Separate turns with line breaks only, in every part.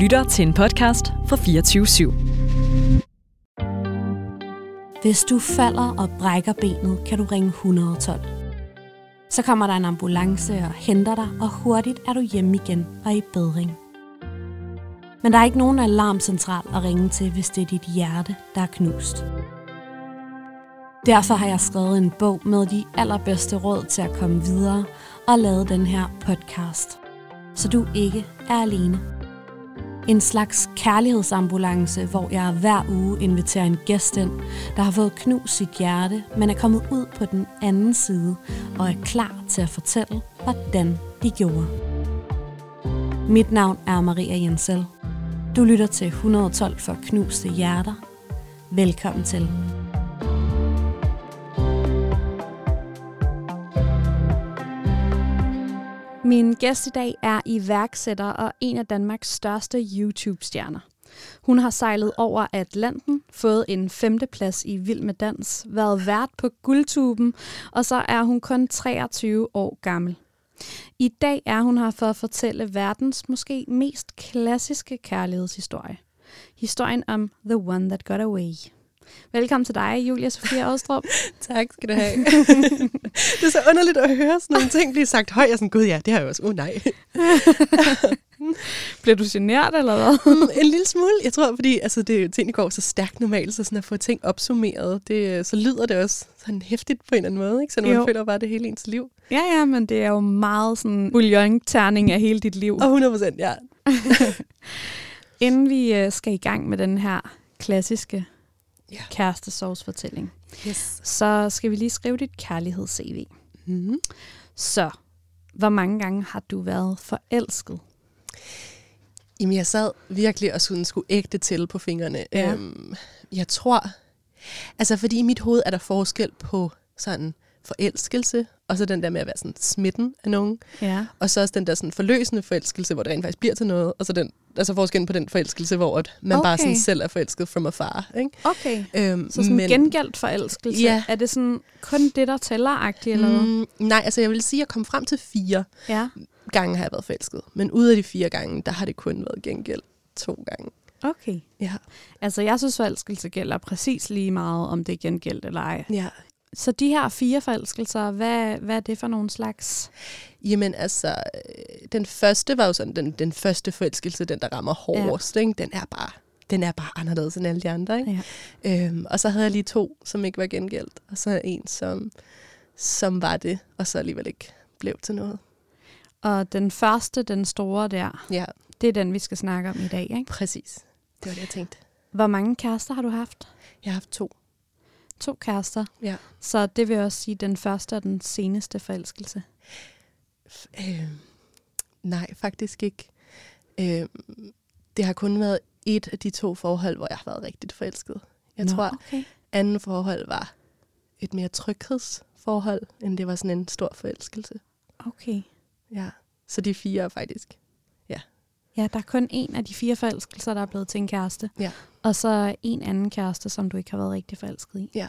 lytter til en podcast fra 24 /7.
Hvis du falder og brækker benet, kan du ringe 112. Så kommer der en ambulance og henter dig, og hurtigt er du hjemme igen og i bedring. Men der er ikke nogen alarmcentral at ringe til, hvis det er dit hjerte, der er knust. Derfor har jeg skrevet en bog med de allerbedste råd til at komme videre og lavet den her podcast. Så du ikke er alene. En slags kærlighedsambulance, hvor jeg hver uge inviterer en gæst ind, der har fået knust sit hjerte, men er kommet ud på den anden side og er klar til at fortælle, hvordan de gjorde. Mit navn er Maria Jensel. Du lytter til 112 for knuste hjerter. Velkommen til. Min gæst i dag er iværksætter og en af Danmarks største YouTube-stjerner. Hun har sejlet over Atlanten, fået en femteplads i Vild med Dans, været vært på Guldtuben, og så er hun kun 23 år gammel. I dag er hun her for at fortælle verdens måske mest klassiske kærlighedshistorie. Historien om The One That Got Away. Velkommen til dig, Julia Sofia Åstrup.
tak skal du have. det er så underligt at høre sådan nogle ting blive sagt højt. Jeg er sådan, gud ja, det har jeg også. Åh oh, nej.
Bliver du generet eller hvad?
Mm, en lille smule. Jeg tror, fordi altså, det, tingene går så stærkt normalt, så sådan at få ting opsummeret, det, så lyder det også sådan hæftigt på en eller anden måde. Ikke? Så man føler bare det hele ens liv.
Ja, ja, men det er jo meget sådan bouillon-terning af hele dit liv.
Og 100 procent, ja.
Inden vi øh, skal i gang med den her klassiske yeah. kærestesovsfortælling,
yes.
så skal vi lige skrive dit kærligheds-CV.
Mm-hmm.
Så, hvor mange gange har du været forelsket?
Jamen, jeg sad virkelig og sådan skulle ægte til på fingrene.
Ja.
Øhm, jeg tror, altså fordi i mit hoved er der forskel på sådan forelskelse, og så den der med at være sådan smitten af nogen.
Ja.
Og så også den der sådan forløsende forelskelse, hvor det rent faktisk bliver til noget, og så den, altså forskellen på den forelskelse, hvor at man
Okay.
bare sådan selv er forelsket from afar. Ikke?
Okay.
Øhm,
Så sådan men, gengældt forelskelse,
Ja.
er det sådan kun det, der tæller-agtigt, eller
mm, nej, altså jeg vil sige, at jeg kom frem til fire
Ja.
gange har jeg været forelsket. Men ud af de fire gange, der har det kun været gengæld to gange.
Okay.
Ja.
Altså, jeg synes, forelskelse gælder præcis lige meget, om det er gengældt eller ej.
ja.
Så de her fire forelskelser, hvad, hvad er det for nogle slags?
Jamen altså, øh, den første var jo sådan, den, den første forelskelse, den der rammer hårdest, ja. ikke? den er bare den er bare anderledes end alle de andre. Ikke?
Ja.
Øhm, og så havde jeg lige to, som ikke var gengældt, og så en, som, som var det, og så alligevel ikke blev til noget.
Og den første, den store der,
Ja,
det er den, vi skal snakke om i dag. Ikke?
præcis. Det var det, jeg tænkte.
Hvor mange kærester har du haft?
Jeg har haft to.
To kærester.
Ja.
Så det vil også sige den første og den seneste forelskelse.
Øh, nej, faktisk ikke. Øh, det har kun været et af de to forhold, hvor jeg har været rigtig forelsket. Jeg
Nå,
tror,
okay.
anden forhold var et mere tryghedsforhold, end det var sådan en stor forelskelse.
Okay.
Ja. Så de fire faktisk.
Ja, der er kun en af de fire forelskelser, der er blevet til en kæreste.
Ja.
Og så en anden kæreste, som du ikke har været rigtig forelsket i.
Ja.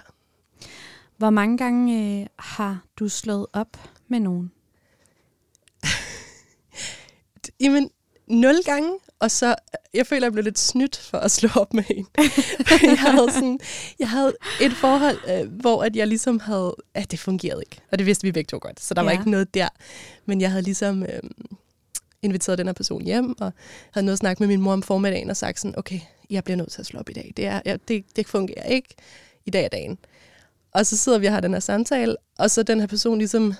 Hvor mange gange øh, har du slået op med nogen?
Jamen, nul gange, og så, jeg føler, jeg blev lidt snydt for at slå op med en. jeg, havde sådan, jeg havde et forhold, øh, hvor at jeg ligesom havde, at det fungerede ikke. Og det vidste vi begge to godt, så der ja. var ikke noget der. Men jeg havde ligesom øh, inviteret den her person hjem, og havde noget at snakke med min mor om formiddagen, og sagt sådan, okay, jeg bliver nødt til at slå op i dag. Det, er, jeg, det, det fungerer ikke. I dag er dagen. Og så sidder vi og har den her samtale, og så den her person ligesom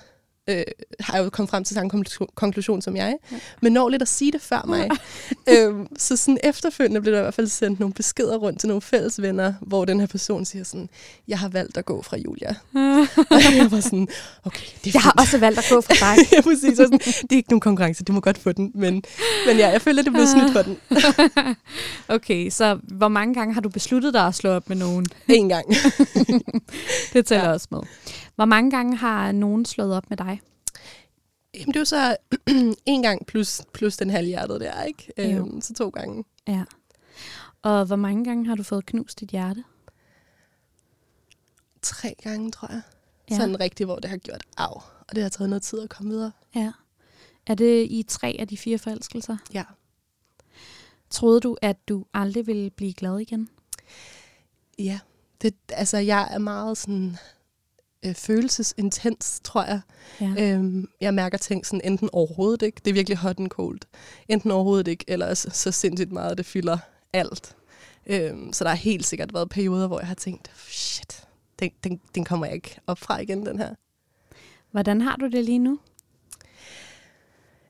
øh, har jo kommet frem til samme konklusion, konklusion som jeg, ja. men når lidt at sige det før mig. øhm, så sådan efterfølgende blev der i hvert fald sendt nogle beskeder rundt til nogle fælles venner, hvor den her person siger sådan, jeg har valgt at gå fra Julia. og jeg var sådan, okay, det er
Jeg har
fint.
også valgt at gå fra dig.
ja, præcis. Og sådan, det er ikke nogen konkurrence, du må godt få den. Men, men ja, jeg føler, det blev snydt for den.
okay, så hvor mange gange har du besluttet dig at slå op med nogen?
En gang.
Det tæller. Ja. også med. Hvor mange gange har nogen slået op med dig?
Jamen, det var så en gang plus, plus den halvhjertede der, ikke?
Jo.
Øhm, så to gange.
Ja. Og hvor mange gange har du fået knust dit hjerte?
Tre gange, tror jeg.
Ja.
Sådan rigtigt, hvor det har gjort af. Og det har taget noget tid at komme videre.
Ja. Er det i tre af de fire forelskelser?
Ja.
Troede du, at du aldrig ville blive glad igen?
Ja, det, altså jeg er meget sådan øh, følelsesintens, tror jeg.
Ja.
Øhm, jeg mærker ting sådan enten overhovedet ikke, det er virkelig hot and cold, enten overhovedet ikke, eller så, så sindssygt meget, det fylder alt. Øhm, så der har helt sikkert været perioder, hvor jeg har tænkt, shit, den, den, den kommer jeg ikke op fra igen, den her.
Hvordan har du det lige nu?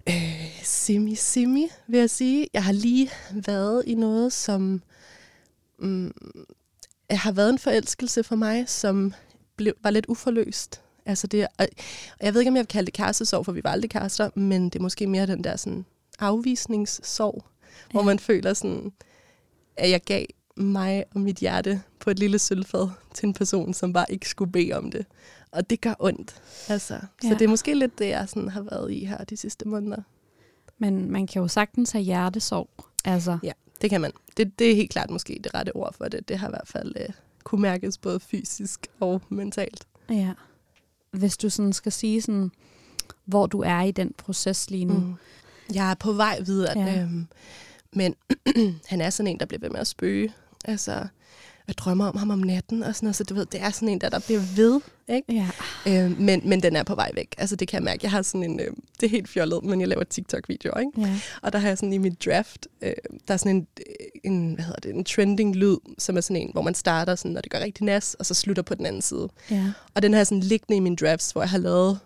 Øh, simi, simi, vil jeg sige. Jeg har lige været i noget, som mm, har været en forelskelse for mig, som blev, var lidt uforløst. Altså det, og jeg ved ikke, om jeg vil kalde det kærestesorg, for vi var aldrig kærester, men det er måske mere den der sådan afvisningssorg, ja. hvor man føler sådan, at jeg gav mig og mit hjerte på et lille sølvfad til en person, som bare ikke skulle bede om det. Og det gør ondt. Altså. Ja. Så det er måske lidt det, jeg sådan har været i her de sidste måneder.
Men man kan jo sagtens have hjertesorg. Altså.
Ja, det kan man. Det, det er helt klart måske det rette ord for det. Det har i hvert fald øh, kunne mærkes både fysisk og mentalt.
Ja. Hvis du sådan skal sige, sådan, hvor du er i den proces lige nu. Mm.
Jeg er på vej videre, ja. øhm, men han er sådan en, der bliver ved med at spøge. Altså, jeg drømmer om ham om natten og sådan noget, så du ved, det er sådan en, der, der bliver ved, ikke?
Ja.
Øh, men, men den er på vej væk. Altså, det kan jeg mærke. Jeg har sådan en, øh, det er helt fjollet, men jeg laver TikTok-videoer, ikke?
Ja.
Og der har jeg sådan i mit draft, øh, der er sådan en, en, hvad hedder det, en trending lyd, som er sådan en, hvor man starter sådan, når det gør rigtig nas, og så slutter på den anden side.
Ja.
Og den har jeg sådan liggende i min drafts, hvor jeg har lavet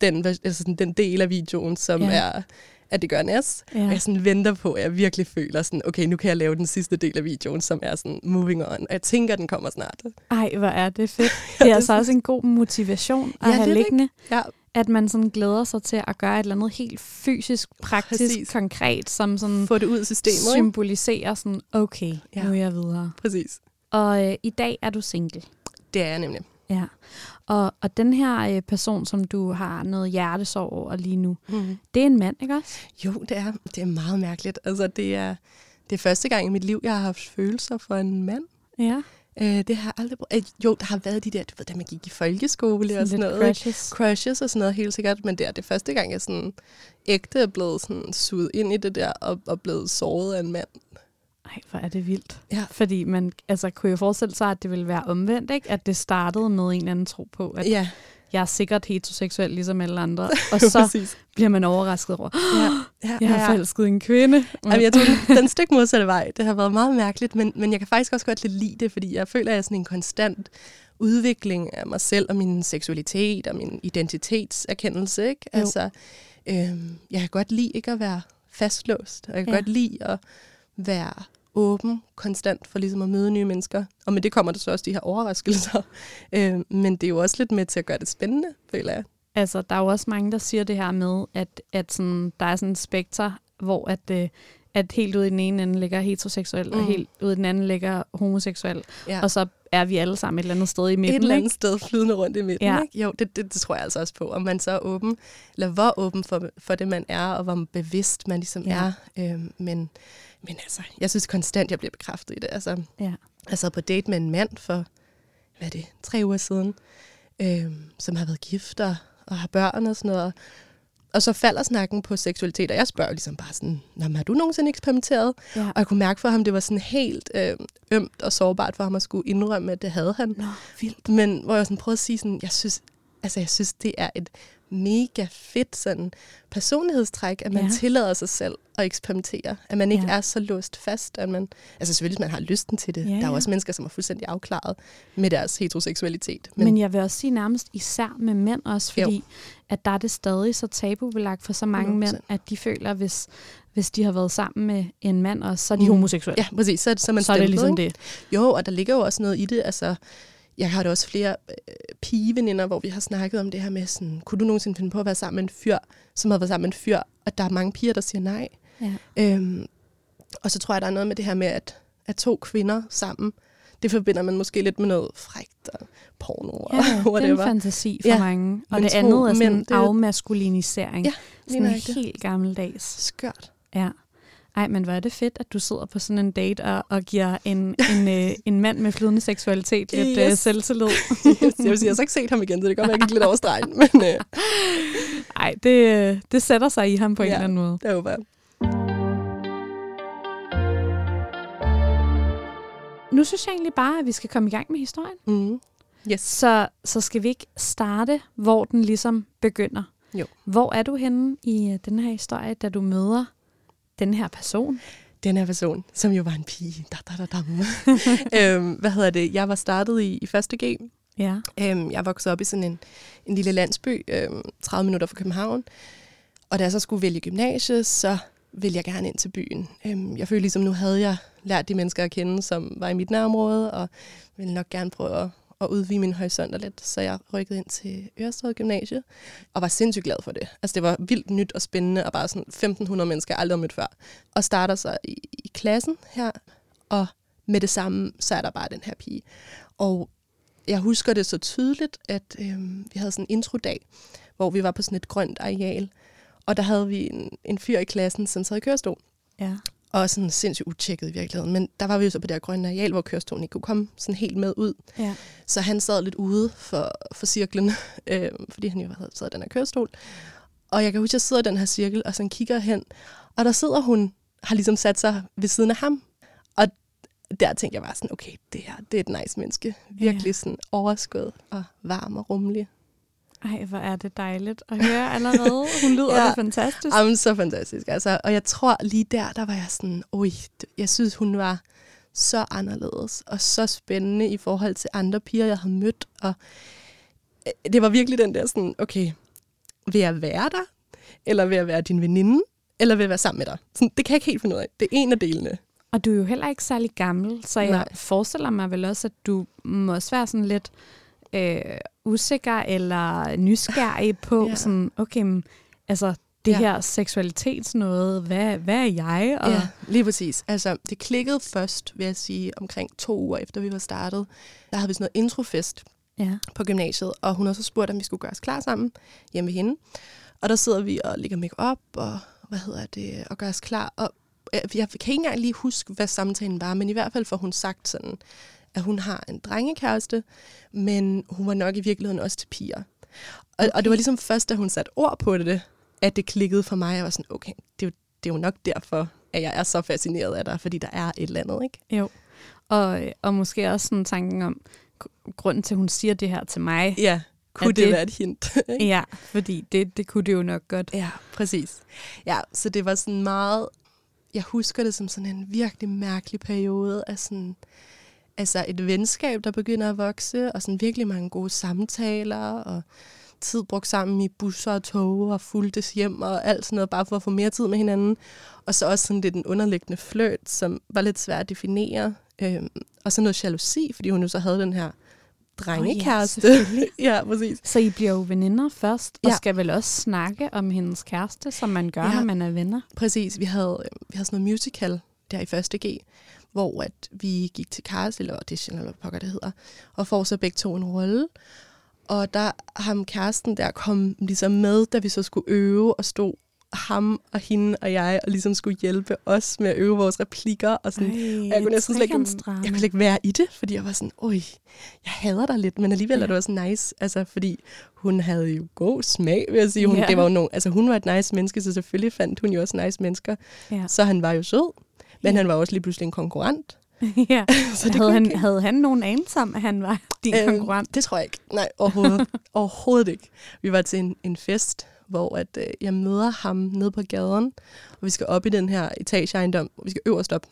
den, altså sådan, den del af videoen, som
Ja.
er at det gør næs.
Ja.
Og jeg sådan venter på, at jeg virkelig føler sådan, okay, nu kan jeg lave den sidste del af videoen, som er sådan moving on. Og jeg tænker, den kommer snart.
Ej, hvor er det fedt. Det er altså også en god motivation at
Ja,
have
det er det,
liggende.
Ja,
At man sådan glæder sig til at gøre et eller andet helt fysisk, praktisk,
Præcis.
konkret, som sådan
få det ud af systemet.
Symboliserer sådan, okay, ja.
Ja.
nu er jeg videre.
Præcis.
Og øh, i dag er du single.
Det er jeg nemlig.
Ja. Og, og den her øh, person, som du har noget hjertesorg over lige nu,
Mm.
det er en mand, ikke også?
Jo, det er, det er meget mærkeligt. Altså, det er, det er første gang i mit liv, jeg har haft følelser for en mand.
Ja.
Øh, det har aldrig brugt. Øh, jo, der har været de der, du ved, da man gik i folkeskole og sådan noget. ikke?
crushes.
Crushes og sådan noget, helt sikkert. Men det er det første gang, jeg sådan ægte er blevet sådan suget ind i det der, og, og blevet såret af en mand.
Ej, hvor er det vildt.
Ja.
Fordi man altså, kunne jo forestille sig, at det ville være omvendt, ikke? At det startede med en eller anden tro på, at
Ja,
jeg er sikkert heteroseksuel ligesom alle andre. Og så bliver man overrasket over,
Ja, ja,
jeg har
ja.
forelsket en kvinde.
Jamen, jeg tror, den, den stik modsatte vej. Det har været meget mærkeligt, men, men jeg kan faktisk også godt lidt lide det, fordi jeg føler, at jeg er sådan en konstant udvikling af mig selv og min seksualitet og min identitetserkendelse. Ikke?
Jo.
Altså, øhm, jeg kan godt lide ikke at være fastlåst, og jeg kan
ja.
godt lide at være åben konstant for ligesom at møde nye mennesker. Og med det kommer der så også de her overraskelser. øhm, men det er jo også lidt med til at gøre det spændende, føler jeg.
Altså, der er jo også mange, der siger det her med, at, at sådan, der er sådan et spekter, hvor at, øh, at helt ude i den ene ende ligger heteroseksuel, mm. og helt ude i den anden ligger homoseksuel.
Ja.
Og så er vi alle sammen et eller andet sted i
et
midten,
eller
ikke?
andet sted flydende rundt i midten.
Ja.
Ikke? Jo, det, det, det tror jeg altså også på. Om man så er åben, eller hvor åben for, for det, man er, og hvor bevidst man ligesom
ja.
er. Øhm, men, men altså, jeg synes konstant, jeg bliver bekræftet i det. Altså,
Ja.
jeg sad på date med en mand for, hvad er det, tre uger siden, øhm, som har været gift og, og har børn og sådan noget. Og så falder snakken på seksualitet, og jeg spørger ligesom bare sådan, Nå, har du nogensinde eksperimenteret?
Ja.
Og jeg kunne mærke for ham, det var sådan helt øh, ømt og sårbart for ham at skulle indrømme, at det havde han.
Nå, vildt.
Men hvor jeg sådan prøvede at sige sådan, jeg synes, altså jeg synes, det er et mega fedt sådan personlighedstræk, at man
Ja.
ja. tillader sig selv at eksperimentere. At man ikke
Ja.
ja. er så låst fast. At man, altså selvfølgelig, hvis man har lysten til det.
Ja,
Ja, der er
ja.
jo også mennesker, som er fuldstændig afklaret med deres heteroseksualitet.
Men, Men jeg vil også sige nærmest især med mænd også, fordi jo. at der er det stadig så tabubelagt for så mange
100%.
mænd, at de føler, hvis, hvis de har været sammen med en mand også, så er de
Mm.
homoseksuelle.
Ja, præcis. Så, det- så man
så er det ligesom det.
Jo, og der ligger jo også noget i det. Altså, jeg har da også flere øh, pigeveninder, hvor vi har snakket om det her med, sådan, kunne du nogensinde finde på at være sammen med en fyr, som har været sammen med en fyr, og der er mange piger, der siger nej.
Ja.
Øhm, og så tror jeg, der er noget med det her med, at, at to kvinder sammen, det forbinder man måske lidt med noget frægt og porno og
Ja, det er en
whatever.
fantasi for
Ja,
mange. Og
men
det andet er sådan
mænd,
en
er-
afmaskulinisering.
Ja,
sådan helt gammeldags.
Skørt.
Ja. Ej, men hvor er det fedt, at du sidder på sådan en date og, og giver en, en, øh, en mand med flydende seksualitet lidt yes. øh,
Yes.
selvtillid.
jeg vil sige, jeg har så ikke set ham igen, så det kan godt være, jeg gik lidt over stregen, men øh,
Ej, det, øh, det sætter sig i ham på en
Ja.
eller anden måde.
det håber jeg.
nu synes jeg egentlig bare, at vi skal komme i gang med historien.
Mm. Yes.
Så, så skal vi ikke starte, hvor den ligesom begynder.
Jo.
Hvor er du henne i uh, den her historie, da du møder den her person?
Den her person, som jo var en pige. Da, da, da, da. øhm, hvad hedder det? Jeg var startet i, i 1. G.
Ja.
Øhm, jeg voksede op i sådan en, en lille landsby, øhm, 30 minutter fra København. Og da jeg så skulle vælge gymnasie, så ville jeg gerne ind til byen. Øhm, jeg følte ligesom, nu havde jeg lært de mennesker at kende, som var i mit nærområde, og ville nok gerne prøve at, at udvide min horisonter lidt. Så jeg rykkede ind til Ørestad Gymnasie, og var sindssygt glad for det. Altså det var vildt nyt og spændende, og bare sådan 1500 mennesker, jeg aldrig har mødt før. Og starter så i, i klassen her, og med det samme, så er der bare den her pige. Og jeg husker det så tydeligt, at øh, vi havde sådan en introdag, hvor vi var på sådan et grønt areal, og der havde vi en, en fyr i klassen, som sad i kørestol.
Ja.
Og sådan sindssygt utjekket i virkeligheden. Men der var vi jo så på det her grønne areal, hvor kørestolen ikke kunne komme sådan helt med ud.
Ja.
Så han sad lidt ude for, for cirklen, øh, fordi han jo havde sad i den her kørestol. Og jeg kan huske, at jeg sidder i den her cirkel, og sådan kigger hen, og der sidder hun, har ligesom sat sig ved siden af ham. Og der tænkte jeg bare sådan, okay, det her, det er et nice menneske. Virkelig sådan overskud og varm og rummelig.
Ej, hvor er det dejligt at høre allerede. Hun lyder ja. fantastisk.
Jamen, så fantastisk. Altså, og jeg tror lige der, der var jeg sådan, oj, jeg synes, hun var så anderledes og så spændende i forhold til andre piger, jeg havde mødt. Og øh, det var virkelig den der sådan, okay, vil jeg være der? Eller vil jeg være din veninde? Eller vil jeg være sammen med dig? Sådan, det kan jeg ikke helt finde ud af. Det er en af delene.
Og du er jo heller ikke særlig gammel, så jeg Nej. forestiller mig vel også, at du må også være sådan lidt øh, usikker eller nysgerrig på, ja. sådan, okay, men, altså det ja. her seksualitetsnåde, hvad, hvad er jeg?
Og... Ja, lige præcis. Altså, det klikkede først, vil jeg sige, omkring to uger efter vi var startet. Der havde vi sådan noget introfest ja. på gymnasiet, og hun har så spurgt, om vi skulle gøre os klar sammen hjemme ved hende. Og der sidder vi og lægger make op og hvad hedder det, og gør os klar. Og jeg kan ikke engang lige huske, hvad samtalen var, men i hvert fald får hun sagt sådan, at hun har en drengekæreste, men hun var nok i virkeligheden også til piger. Og, okay. og det var ligesom først, da hun satte ord på det, at det klikkede for mig. Jeg var sådan, okay, det er, jo, det er jo nok derfor, at jeg er så fascineret af dig, fordi der er et eller andet, ikke?
Jo. Og, og måske også sådan tanken om, grunden til, at hun siger det her til mig.
Ja, kunne det, det være et hint?
ja, fordi det, det kunne det jo nok godt.
Ja, præcis. Ja, så det var sådan meget, jeg husker det som sådan en virkelig mærkelig periode af sådan, altså et venskab, der begynder at vokse, og sådan virkelig mange gode samtaler, og tid brugt sammen i busser og tog, og fuldtes hjem og alt sådan noget, bare for at få mere tid med hinanden. Og så også sådan lidt en underliggende fløt, som var lidt svært at definere. Øhm, og så noget jalousi, fordi hun jo så havde den her drengekæreste. Oh, ja, ja, præcis.
Så I bliver jo veninder først, og ja. skal vel også snakke om hendes kæreste, som man gør, ja. når man er venner?
Præcis. Vi havde, vi havde sådan noget musical der i første G, hvor at vi gik til cast, eller audition, eller hvad pokker det hedder, og får så begge to en rolle. Og der ham kæresten der kom ligesom med, da vi så skulle øve og stod ham og hende og jeg, og ligesom skulle hjælpe os med at øve vores replikker. Og sådan, Ej, jeg kunne næsten slet ikke, jeg kunne ikke være i det, fordi jeg var sådan, oj, jeg hader dig lidt, men alligevel ja. er det også nice, altså, fordi hun havde jo god smag, vil jeg sige. Hun, ja. det var jo nogen, altså, hun var et nice menneske, så selvfølgelig fandt hun jo også nice mennesker. Ja. Så han var jo sød, men ja. han var også lige pludselig en konkurrent.
ja. så det havde, han, havde han nogen anelse om, at han var din øhm, konkurrent?
Det tror jeg ikke. Nej, overhovedet, overhovedet ikke. Vi var til en, en fest, hvor at, øh, jeg møder ham nede på gaden, og vi skal op i den her etageejendom, og vi skal øverst op.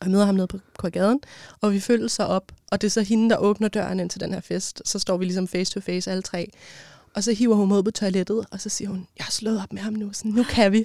Og jeg møder ham nede på, på gaden, og vi følger så op, og det er så hende, der åbner døren ind til den her fest. Så står vi ligesom face to face alle tre. Og så hiver hun mod på toilettet, og så siger hun, jeg har slået op med ham nu, så nu kan vi.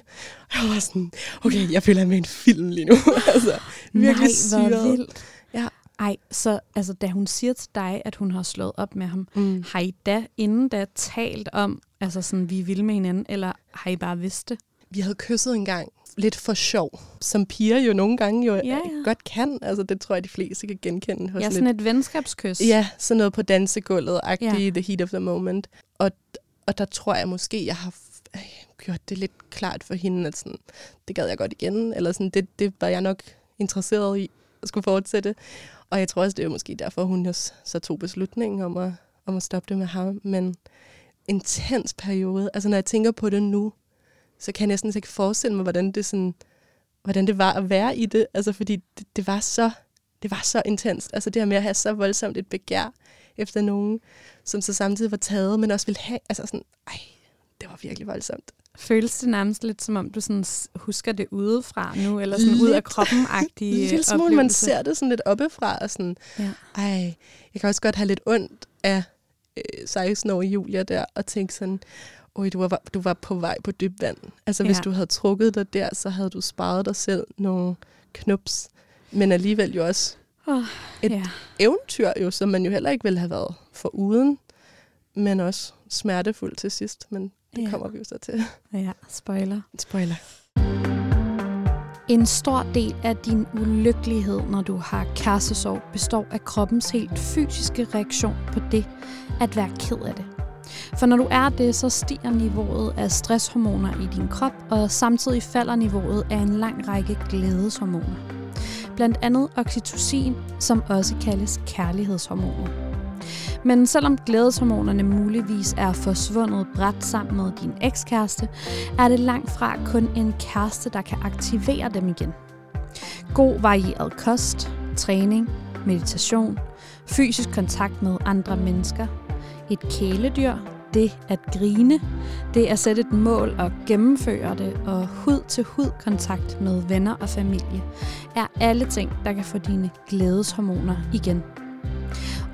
Og jeg var sådan, okay, jeg føler med en film lige nu. altså, virkelig
Nej, hvor vildt. Ja. Ej, så altså, da hun siger til dig, at hun har slået op med ham, mm. har I da inden da talt om, altså sådan, vi vil med hinanden, eller har I bare vidst det?
Vi havde kysset en gang, lidt for sjov, som piger jo nogle gange jo ja, ja. godt kan. Altså, det tror jeg, de fleste kan genkende.
Hos ja, sådan lidt, et venskabskys.
Ja, sådan noget på dansegulvet, ja. the heat of the moment. Og, og der tror jeg måske, jeg har gjort det lidt klart for hende, at sådan, det gad jeg godt igen, eller sådan, det, det var jeg nok interesseret i at skulle fortsætte. Og jeg tror også, det er måske derfor, hun også så tog beslutningen om at, om at stoppe det med ham. Men intens periode. Altså, når jeg tænker på det nu, så kan jeg næsten ikke forestille mig, hvordan det, sådan, hvordan det var at være i det. Altså, fordi det, det var så det var så intenst. Altså det her med at have så voldsomt et begær efter nogen, som så samtidig var taget, men også ville have, altså sådan, ej, det var virkelig voldsomt.
Føles det nærmest lidt, som om du sådan husker det udefra nu, eller sådan lidt, ud af kroppen-agtige
Lidt smule, man ser det sådan lidt oppefra, og sådan, ja. ej, jeg kan også godt have lidt ondt af øh, 16-årige Julia der, og tænke sådan, oj, du var, du var på vej på dyb vand. Altså, ja. hvis du havde trukket dig der, så havde du sparet dig selv nogle knups. Men alligevel jo også oh, et ja. eventyr, jo, som man jo heller ikke ville have været for uden, men også smertefuldt til sidst. Men det ja. kommer vi jo så til.
Ja, spoiler.
Spoiler.
En stor del af din ulykkelighed, når du har kærestesorg, består af kroppens helt fysiske reaktion på det at være ked af det. For når du er det, så stiger niveauet af stresshormoner i din krop, og samtidig falder niveauet af en lang række glædeshormoner. Blandt andet oxytocin, som også kaldes kærlighedshormoner. Men selvom glædeshormonerne muligvis er forsvundet bræt sammen med din ekskæreste, er det langt fra kun en kæreste, der kan aktivere dem igen. God varieret kost, træning, meditation, fysisk kontakt med andre mennesker, et kæledyr, det at grine, det at sætte et mål og gennemføre det, og hud-til-hud kontakt med venner og familie, er alle ting, der kan få dine glædeshormoner igen.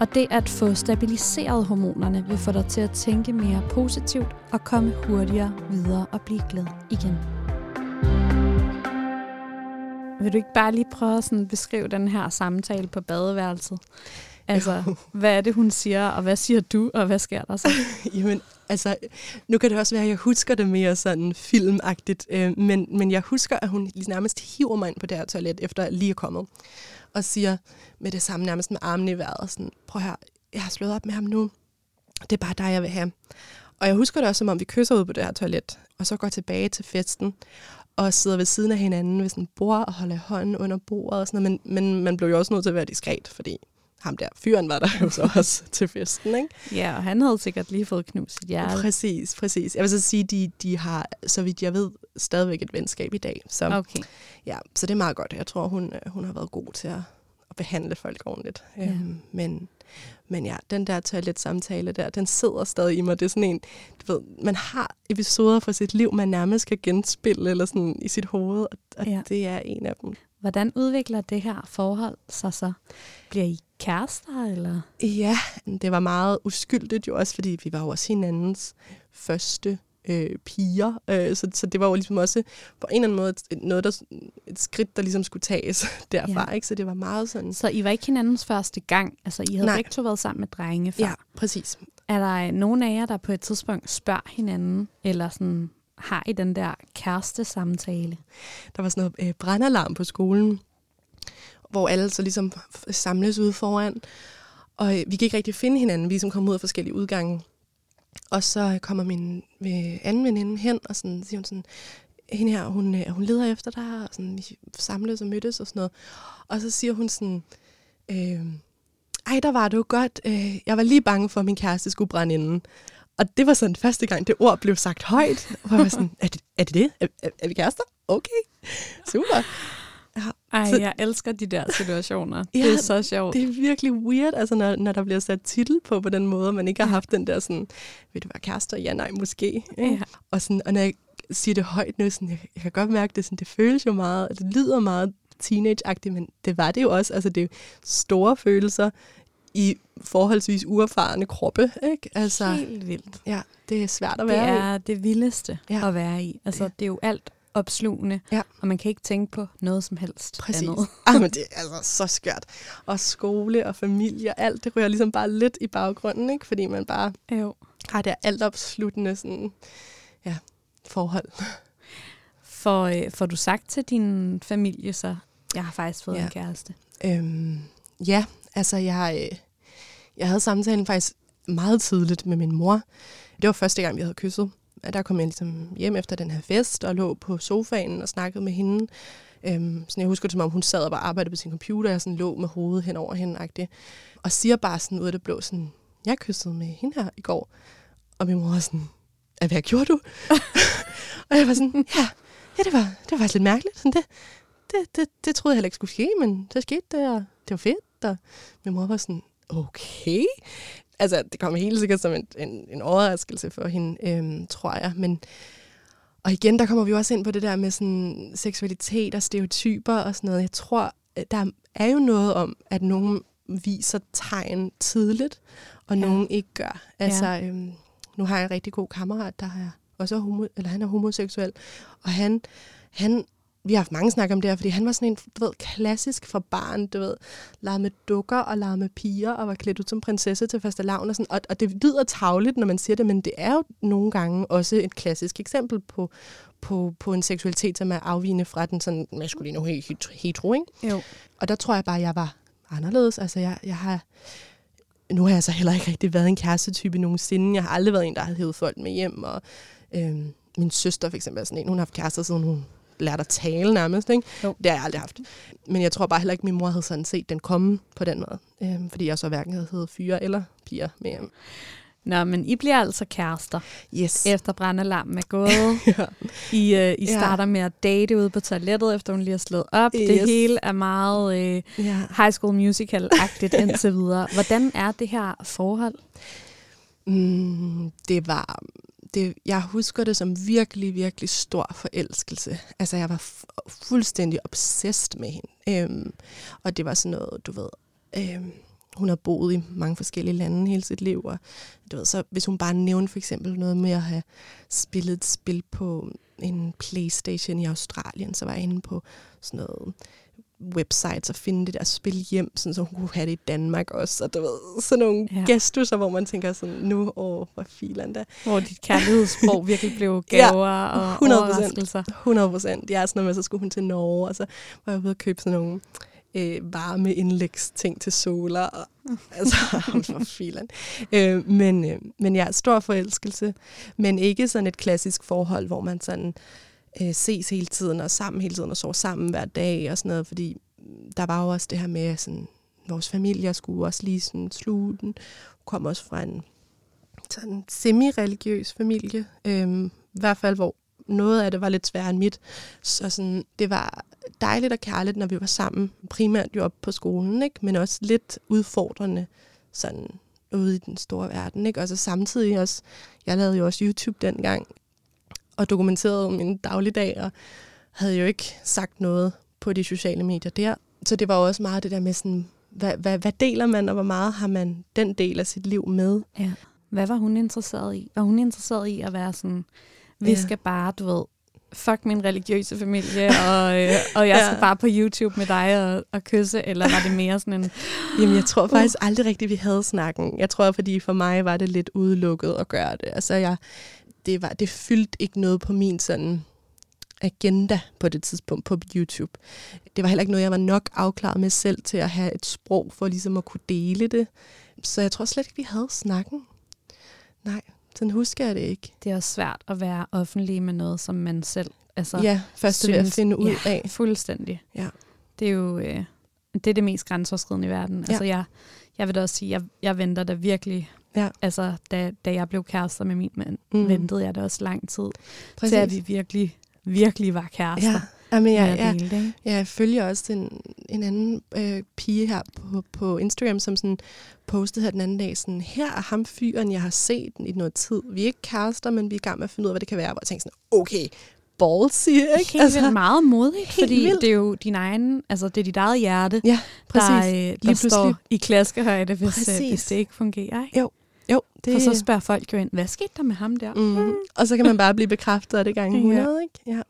Og det at få stabiliseret hormonerne vil få dig til at tænke mere positivt og komme hurtigere videre og blive glad igen. Vil du ikke bare lige prøve at beskrive den her samtale på badeværelset? Altså, jo. hvad er det, hun siger, og hvad siger du, og hvad sker der så?
Jamen, altså, nu kan det også være, at jeg husker det mere sådan filmagtigt, øh, men, men jeg husker, at hun nærmest hiver mig ind på det her toilet, efter lige er kommet, og siger med det samme, nærmest med armen i vejret, sådan, prøv her, jeg har slået op med ham nu, det er bare dig, jeg vil have. Og jeg husker det også, som om vi kysser ud på det her toilet, og så går tilbage til festen, og sidder ved siden af hinanden ved sådan et bord og holder hånden under bordet og sådan noget. Men, men man blev jo også nødt til at være diskret, fordi ham der fyren var der jo så også til festen, ikke?
Ja, og han havde sikkert lige fået knust sit hjerte.
Præcis, præcis. Jeg vil så sige, de, de har, så vidt jeg ved, stadigvæk et venskab i dag. Så,
okay.
Ja, så det er meget godt. Jeg tror, hun, hun har været god til at, at behandle folk ordentligt. Ja. Øhm, men, men ja, den der toilet-samtale der, den sidder stadig i mig. Det er sådan en, du ved, man har episoder fra sit liv, man nærmest skal genspille eller sådan i sit hoved, og, og ja. det er en af dem.
Hvordan udvikler det her forhold sig så? Bliver I kærester, eller?
Ja, det var meget uskyldigt jo også, fordi vi var jo også hinandens første øh, piger. Øh, så, så det var jo ligesom også på en eller anden måde et, noget, der, et skridt, der ligesom skulle tages derfra. Ja. Ikke? Så det var meget sådan...
Så I var ikke hinandens første gang? Altså, I havde Nej. begge to været sammen med drenge før?
Ja, præcis.
Er der nogen af jer, der på et tidspunkt spørger hinanden, eller sådan har I den der kæreste samtale?
Der var sådan noget øh, brandalarm på skolen, hvor alle så ligesom samles ude foran. Og øh, vi kan ikke rigtig finde hinanden, vi som ligesom kom ud af forskellige udgange. Og så kommer min øh, anden veninde hen, og sådan, siger hun sådan, hende her, hun, øh, hun leder efter dig, og sådan, vi samles og mødtes og sådan noget. Og så siger hun sådan, øh, ej, der var det jo godt. Øh, jeg var lige bange for, at min kæreste skulle brænde inden. Og det var sådan første gang, det ord blev sagt højt. Og jeg var sådan, er det er det? det? Er, er, er vi kærester? Okay, super.
Ja, Ej, jeg elsker de der situationer. ja, det er så sjovt.
Det er virkelig weird, altså når, når der bliver sat titel på på den måde, man ikke har haft den der sådan, vil du være kærester? Ja, nej, måske. Ja. Og, sådan, og når jeg siger det højt nu, sådan, jeg, jeg kan godt mærke det, sådan, det føles jo meget, det lyder meget teenage-agtigt, men det var det jo også. Altså, det er jo store følelser i forholdsvis uerfarne kroppe. Ikke?
Altså, Helt vildt.
Ja, det er svært at være
Det er i. det vildeste ja. at være i. Altså, det. det er jo alt opslugende, ja. og man kan ikke tænke på noget som helst
Præcis.
andet.
ah, men det er altså så skørt. Og skole og familie og alt, det ryger ligesom bare lidt i baggrunden, ikke? fordi man bare
jo.
har det alt opsluttende sådan, ja, forhold.
For, øh, får du sagt til din familie så, jeg har faktisk fået ja. en kæreste?
Øhm, ja, altså jeg, øh, jeg havde samtalen faktisk meget tidligt med min mor. Det var første gang, vi havde kysset. Der kom jeg ligesom hjem efter den her fest og lå på sofaen og snakkede med hende. Øhm, sådan jeg husker det, som om hun sad og bare arbejdede på sin computer, og jeg sådan lå med hovedet hen over hende. -agtigt. Og siger bare sådan ud af det blå, sådan, jeg kyssede med hende her i går. Og min mor var sådan, hvad gjorde du? og jeg var sådan, ja, ja det, var, det var faktisk lidt mærkeligt. Sådan det, det, det, det troede jeg heller ikke skulle ske, men det skete det, og det var fedt. Og min mor var sådan, okay. Altså, det kom helt sikkert som en, en, en overraskelse for hende, øhm, tror jeg. Men, og igen, der kommer vi også ind på det der med sådan seksualitet og stereotyper og sådan noget. Jeg tror, der er jo noget om, at nogen viser tegn tidligt, og ja. nogen ikke gør. Altså, ja. øhm, nu har jeg en rigtig god kammerat, der er også homo, eller han er homoseksuel, og han, han vi har haft mange snak om det her, fordi han var sådan en, du ved, klassisk for barn, du ved, legede med dukker og legede med piger og var klædt ud som prinsesse til første lavn og sådan. Og, og det lyder tavligt, når man siger det, men det er jo nogle gange også et klassisk eksempel på, på, på en seksualitet, som er afvigende fra den sådan maskuline hetero, ikke?
Jo.
Og der tror jeg bare, at jeg var anderledes. Altså, jeg, jeg har... Nu har jeg så heller ikke rigtig været en kærestetype nogensinde. Jeg har aldrig været en, der har hævet folk med hjem. Og, øhm, min søster for eksempel er sådan en, hun har haft kærester, siden hun lærte at tale nærmest. Ikke? Jo. Det har jeg aldrig haft. Men jeg tror bare heller ikke, at min mor havde sådan set den komme på den måde. Øhm, fordi jeg så hverken havde heddet fyre eller piger med hjem.
Nå, men I bliver altså kærester,
yes.
efter brændelampen er gået. ja. I, uh, I starter ja. med at date ude på toilettet, efter hun lige har slået op. Yes. Det hele er meget uh, ja. High School Musical-agtigt ja. indtil videre. Hvordan er det her forhold?
Mm, det var det, jeg husker det som virkelig, virkelig stor forelskelse. Altså, jeg var fuldstændig obsessed med hende. Øhm, og det var sådan noget, du ved... Øhm, hun har boet i mange forskellige lande hele sit liv, og du ved, så hvis hun bare nævnte for eksempel noget med at have spillet et spil på en Playstation i Australien, så var jeg inde på sådan noget websites og finde det der spil hjem, sådan, så hun kunne have det i Danmark også. Og du ved, sådan nogle ja. gestus, hvor man tænker sådan, nu, åh, hvor filen da.
Hvor dit kærlighedssprog virkelig blev gaver ja, og 100%, overraskelser.
100 procent. Ja, sådan noget med, så skulle hun til Norge, og så var jeg ude og købe sådan nogle øh, varme indlægsting til soler. Og, altså, for filen. Øh, men, øh, men ja, stor forelskelse, men ikke sådan et klassisk forhold, hvor man sådan øh, Øh, ses hele tiden og sammen hele tiden og sover sammen hver dag og sådan noget, fordi der var jo også det her med, sådan, vores familier skulle også lige sådan sluge den. Hun kom også fra en sådan semi-religiøs familie, øh, i hvert fald hvor noget af det var lidt sværere end mit. Så sådan, det var dejligt og kærligt, når vi var sammen. Primært jo op på skolen, ikke? men også lidt udfordrende sådan ude i den store verden. Ikke? Og så samtidig også, jeg lavede jo også YouTube dengang, og dokumenterede min dagligdag, og havde jo ikke sagt noget på de sociale medier der. Så det var også meget det der med sådan, hvad, hvad, hvad deler man, og hvor meget har man den del af sit liv med?
Ja. Hvad var hun interesseret i? Var hun interesseret i at være sådan, vi ja. skal bare, du ved, fuck min religiøse familie, og, øh, og jeg ja. skal bare på YouTube med dig og, og kysse, eller var det mere sådan en...
Jamen, jeg tror faktisk uh. aldrig rigtigt, vi havde snakken. Jeg tror, fordi for mig var det lidt udelukket at gøre det. Altså, jeg, det, var, det fyldte ikke noget på min sådan agenda på det tidspunkt på YouTube. Det var heller ikke noget, jeg var nok afklaret med selv til at have et sprog for ligesom at kunne dele det. Så jeg tror slet ikke, vi havde snakken. Nej, sådan husker jeg det ikke.
Det er også svært at være offentlig med noget, som man selv altså,
ja, først synes, at finde ud ja, af.
fuldstændig.
Ja.
Det er jo øh, det, er det mest grænseoverskridende i verden. Ja. Altså, jeg, jeg vil da også sige, jeg, jeg venter da virkelig Ja. Altså, da, da jeg blev kærester med min mand, mm. ventede jeg da også lang tid, Præcis. til at vi virkelig, virkelig var kærester. Ja.
Jamen, jeg, jeg, jeg, jeg følger også en, en anden øh, pige her på, på Instagram, som sådan postede her den anden dag, sådan, her er ham fyren, jeg har set i noget tid. Vi er ikke kærester, men vi er i gang med at finde ud af, hvad det kan være. Hvor jeg tænkte sådan, okay, ballsy, ikke?
Helt altså, meget modigt, fordi vildt. det er jo din egen, altså det er dit eget hjerte,
ja, præcis.
der, øh, der står i klaskehøjde, hvis, øh, hvis det ikke fungerer. Ikke?
Jo, jo,
det... For så spørger folk jo ind, hvad skete der med ham der?
Mm. Mm. Og så kan man bare blive bekræftet af det gange 100, ja. ikke? Ja.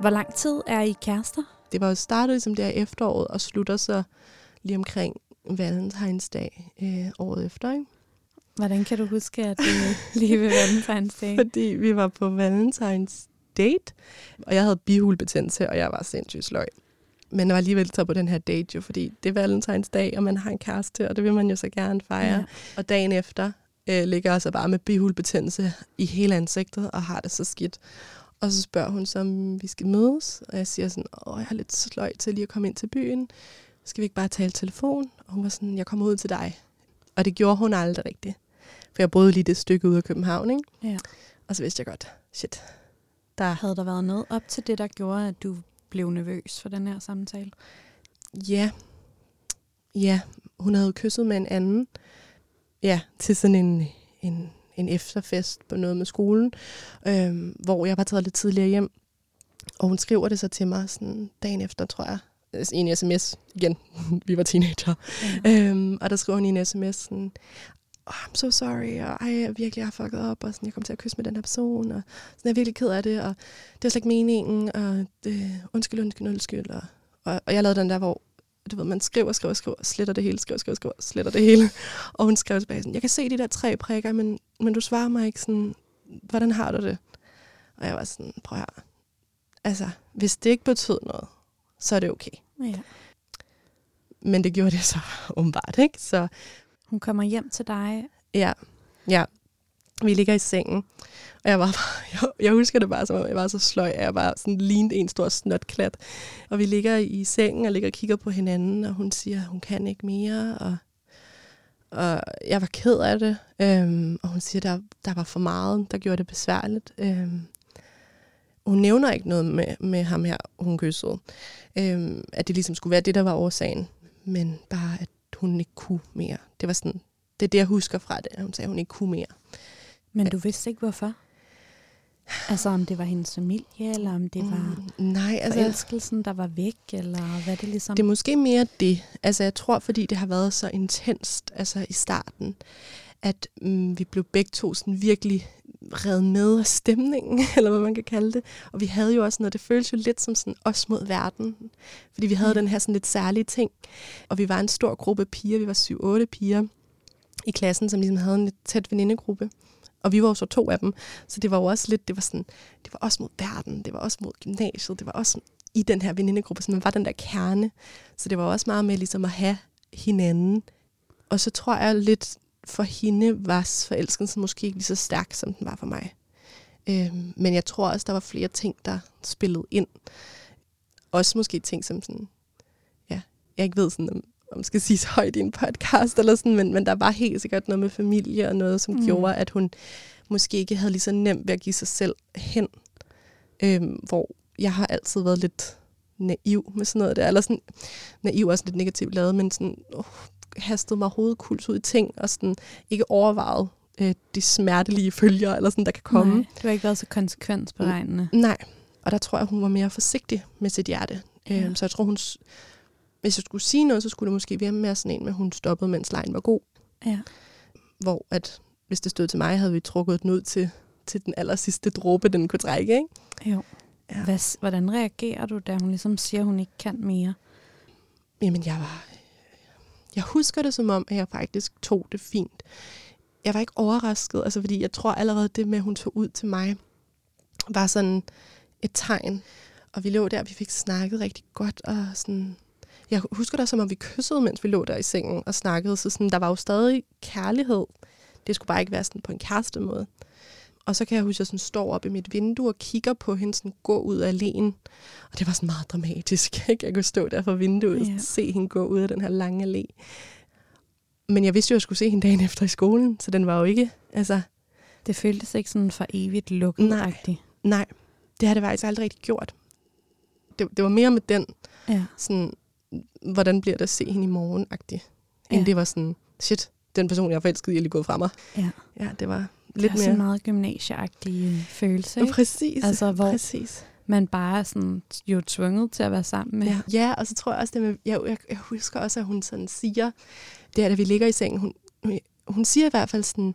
Hvor lang tid er I kærester?
Det var jo startet som det er efteråret, og slutter så lige omkring Valentinsdag øh, året efter, ikke?
Hvordan kan du huske, at det lige ved Valentinsdag?
Fordi vi var på Valentines date, og jeg havde bihulbetændelse, og jeg var sindssygt sløj men jeg var alligevel taget på den her date jo, fordi det er Valentines dag, og man har en kæreste, og det vil man jo så gerne fejre. Ja. Og dagen efter øh, ligger jeg så bare med bihulbetændelse i hele ansigtet, og har det så skidt. Og så spørger hun så, om vi skal mødes, og jeg siger sådan, åh, jeg har lidt sløj til lige at komme ind til byen. Skal vi ikke bare tale telefon? Og hun var sådan, jeg kommer ud til dig. Og det gjorde hun aldrig rigtigt. For jeg boede lige det stykke ud af København, ikke?
Ja.
Og så vidste jeg godt, shit, der
Havde der været noget op til det, der gjorde, at du blev nervøs for den her samtale?
Ja. Ja, hun havde kysset med en anden. Ja, til sådan en, en, en efterfest på noget med skolen, øhm, hvor jeg var taget lidt tidligere hjem. Og hun skriver det så til mig sådan dagen efter, tror jeg. I en sms igen. Vi var teenager.
Ja.
Øhm, og der skriver hun i en sms sådan, oh, I'm so sorry, og ej, jeg virkelig jeg har fucket op, og sådan, jeg kom til at kysse med den her person, og sådan, jeg er virkelig ked af det, og det var slet ikke meningen, og det, undskyld, undskyld, undskyld, og, og, og jeg lavede den der, hvor du ved, man skriver, skriver, skriver, sletter det hele, skriver, skriver, skriver, sletter det hele. Og hun skrev tilbage sådan, jeg kan se de der tre prikker, men, men du svarer mig ikke sådan, hvordan har du det? Og jeg var sådan, prøv her. Altså, hvis det ikke betød noget, så er det okay.
ja.
Men det gjorde det så åbenbart, ikke? Så
hun kommer hjem til dig.
Ja, ja. Vi ligger i sengen, og jeg, var bare, jeg, jeg husker det bare, som om jeg var så sløj, at jeg bare sådan lignede en stor snotklat. Og vi ligger i sengen og ligger og kigger på hinanden, og hun siger, at hun kan ikke mere, og, og jeg var ked af det. Øhm, og hun siger, der, der var for meget, der gjorde det besværligt. Øhm, hun nævner ikke noget med, med ham her, hun kyssede. Øhm, at det ligesom skulle være det, der var årsagen. Men bare, at hun ikke kunne mere. Det var sådan, det er det, jeg husker fra det. at Hun sagde, at hun ikke kunne mere.
Men du vidste ikke, hvorfor? Altså, om det var hendes familie, eller om det var
Mm, nej, altså,
forelskelsen, der var væk, eller hvad det ligesom...
det er måske mere det. Altså, jeg tror, fordi det har været så intenst altså, i starten, at mm, vi blev begge to sådan virkelig reddet med af stemningen, eller hvad man kan kalde det. Og vi havde jo også noget, det føltes jo lidt som sådan os mod verden. Fordi vi havde
Ja.
den her sådan lidt særlige ting. Og vi var en stor gruppe piger, vi var 7-8 piger i klassen, som ligesom havde en lidt tæt venindegruppe. Og vi var jo så to af dem, så det var jo også lidt, det var sådan, det var også mod verden, det var også mod gymnasiet, det var også i den her venindegruppe, så man var den der kerne. Så det var også meget med ligesom at have hinanden. Og så tror jeg lidt, for hende var forelskelsen måske ikke lige så stærk, som den var for mig. Øhm, men jeg tror også, der var flere ting, der spillede ind. Også måske ting som sådan, ja, jeg ikke ved sådan, om, om skal sige så højt i en podcast eller sådan, men, men der var helt sikkert noget med familie og noget, som
Mm.
gjorde, at hun måske ikke havde lige så nemt ved at give sig selv hen. Øhm, hvor jeg har altid været lidt naiv med sådan noget der, eller sådan, naiv også lidt negativt lavet, men sådan, uh, hastet mig hovedkuls ud i ting, og sådan ikke overvejet øh, de smertelige følger, eller sådan, der kan komme.
Nej, du har ikke været så konsekvensberegnende.
Nej, og der tror jeg, hun var mere forsigtig med sit hjerte.
Ja.
Øhm, så jeg tror, hun... Hvis jeg skulle sige noget, så skulle det måske være mere sådan en med, at hun stoppede, mens lejen var god.
Ja.
Hvor at, hvis det stod til mig, havde vi trukket den ud til, til den aller sidste dråbe, den kunne trække. Ikke?
Jo.
Ja.
Hvad, hvordan reagerer du, da hun ligesom siger, at hun ikke kan mere?
Jamen, jeg var... Jeg husker det som om, at jeg faktisk tog det fint. Jeg var ikke overrasket, altså fordi jeg tror allerede det med, at hun tog ud til mig, var sådan et tegn. Og vi lå der, vi fik snakket rigtig godt, og sådan... Jeg husker det som om, vi kyssede, mens vi lå der i sengen og snakkede, så sådan, der var jo stadig kærlighed. Det skulle bare ikke være sådan på en kæreste måde. Og så kan jeg huske, at jeg sådan står op i mit vindue og kigger på hende sådan gå ud af alene. Og det var sådan meget dramatisk. Ikke? Jeg kunne stå der fra vinduet og
Ja.
ja. se hende gå ud af den her lange allé. Men jeg vidste jo, at jeg skulle se hende dagen efter i skolen, så den var jo ikke... Altså,
Det føltes ikke sådan for evigt lukket
Nej.
-agtigt.
nej, det har det faktisk aldrig rigtig gjort. Det, det var mere med den,
Ja.
sådan, hvordan bliver det at se hende i morgen -agtig, end
Ja.
det var sådan, shit, den person, jeg er forelsket i, er lige gået fra mig.
Ja.
Ja, det var
Lidt det er sådan
mere...
meget gymnasieagtig følelse, ikke?
præcis.
Altså, hvor
Præcis.
man bare er sådan, jo tvunget til at være sammen med.
Ja. ja, og så tror jeg også, det med, jeg, jeg, jeg husker også, at hun sådan siger, det er, da vi ligger i sengen, hun, hun, siger i hvert fald sådan,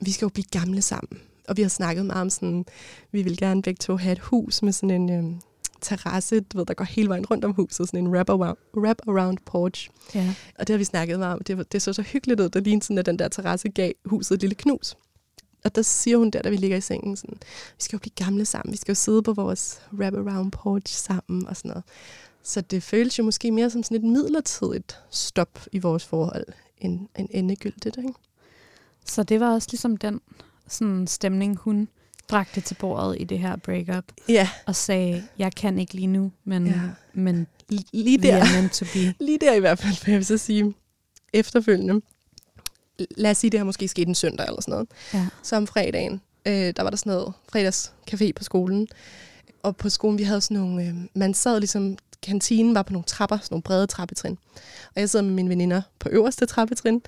vi skal jo blive gamle sammen. Og vi har snakket meget om sådan, vi vil gerne begge to have et hus med sådan en øhm, terrasse, du ved, der går hele vejen rundt om huset, sådan en wrap-around, wrap-around porch.
ja.
Og det har vi snakket meget om. Det, det så så hyggeligt ud, der lignede sådan, at den der terrasse gav huset et lille knus. Og der siger hun der, da vi ligger i sengen, sådan, vi skal jo blive gamle sammen, vi skal jo sidde på vores wrap-around porch sammen og sådan noget. Så det føles jo måske mere som sådan et midlertidigt stop i vores forhold, end, end endegyldigt. Ikke?
Så det var også ligesom den sådan stemning, hun bragte til bordet i det her breakup,
Ja,
og sagde, jeg kan ikke lige nu, men,
Ja.
men
lige
vi
der.
er meant to be.
Lige der i hvert fald, vil jeg så sige efterfølgende. Lad os sige, det har måske sket en søndag eller sådan noget.
Ja.
Så om fredagen, øh, der var der sådan noget fredagscafé på skolen. Og på skolen, vi havde sådan nogle, øh, man sad ligesom, kantinen var på nogle trapper, sådan nogle brede trappetrin. Og jeg sidder med mine veninder på øverste trappetrin,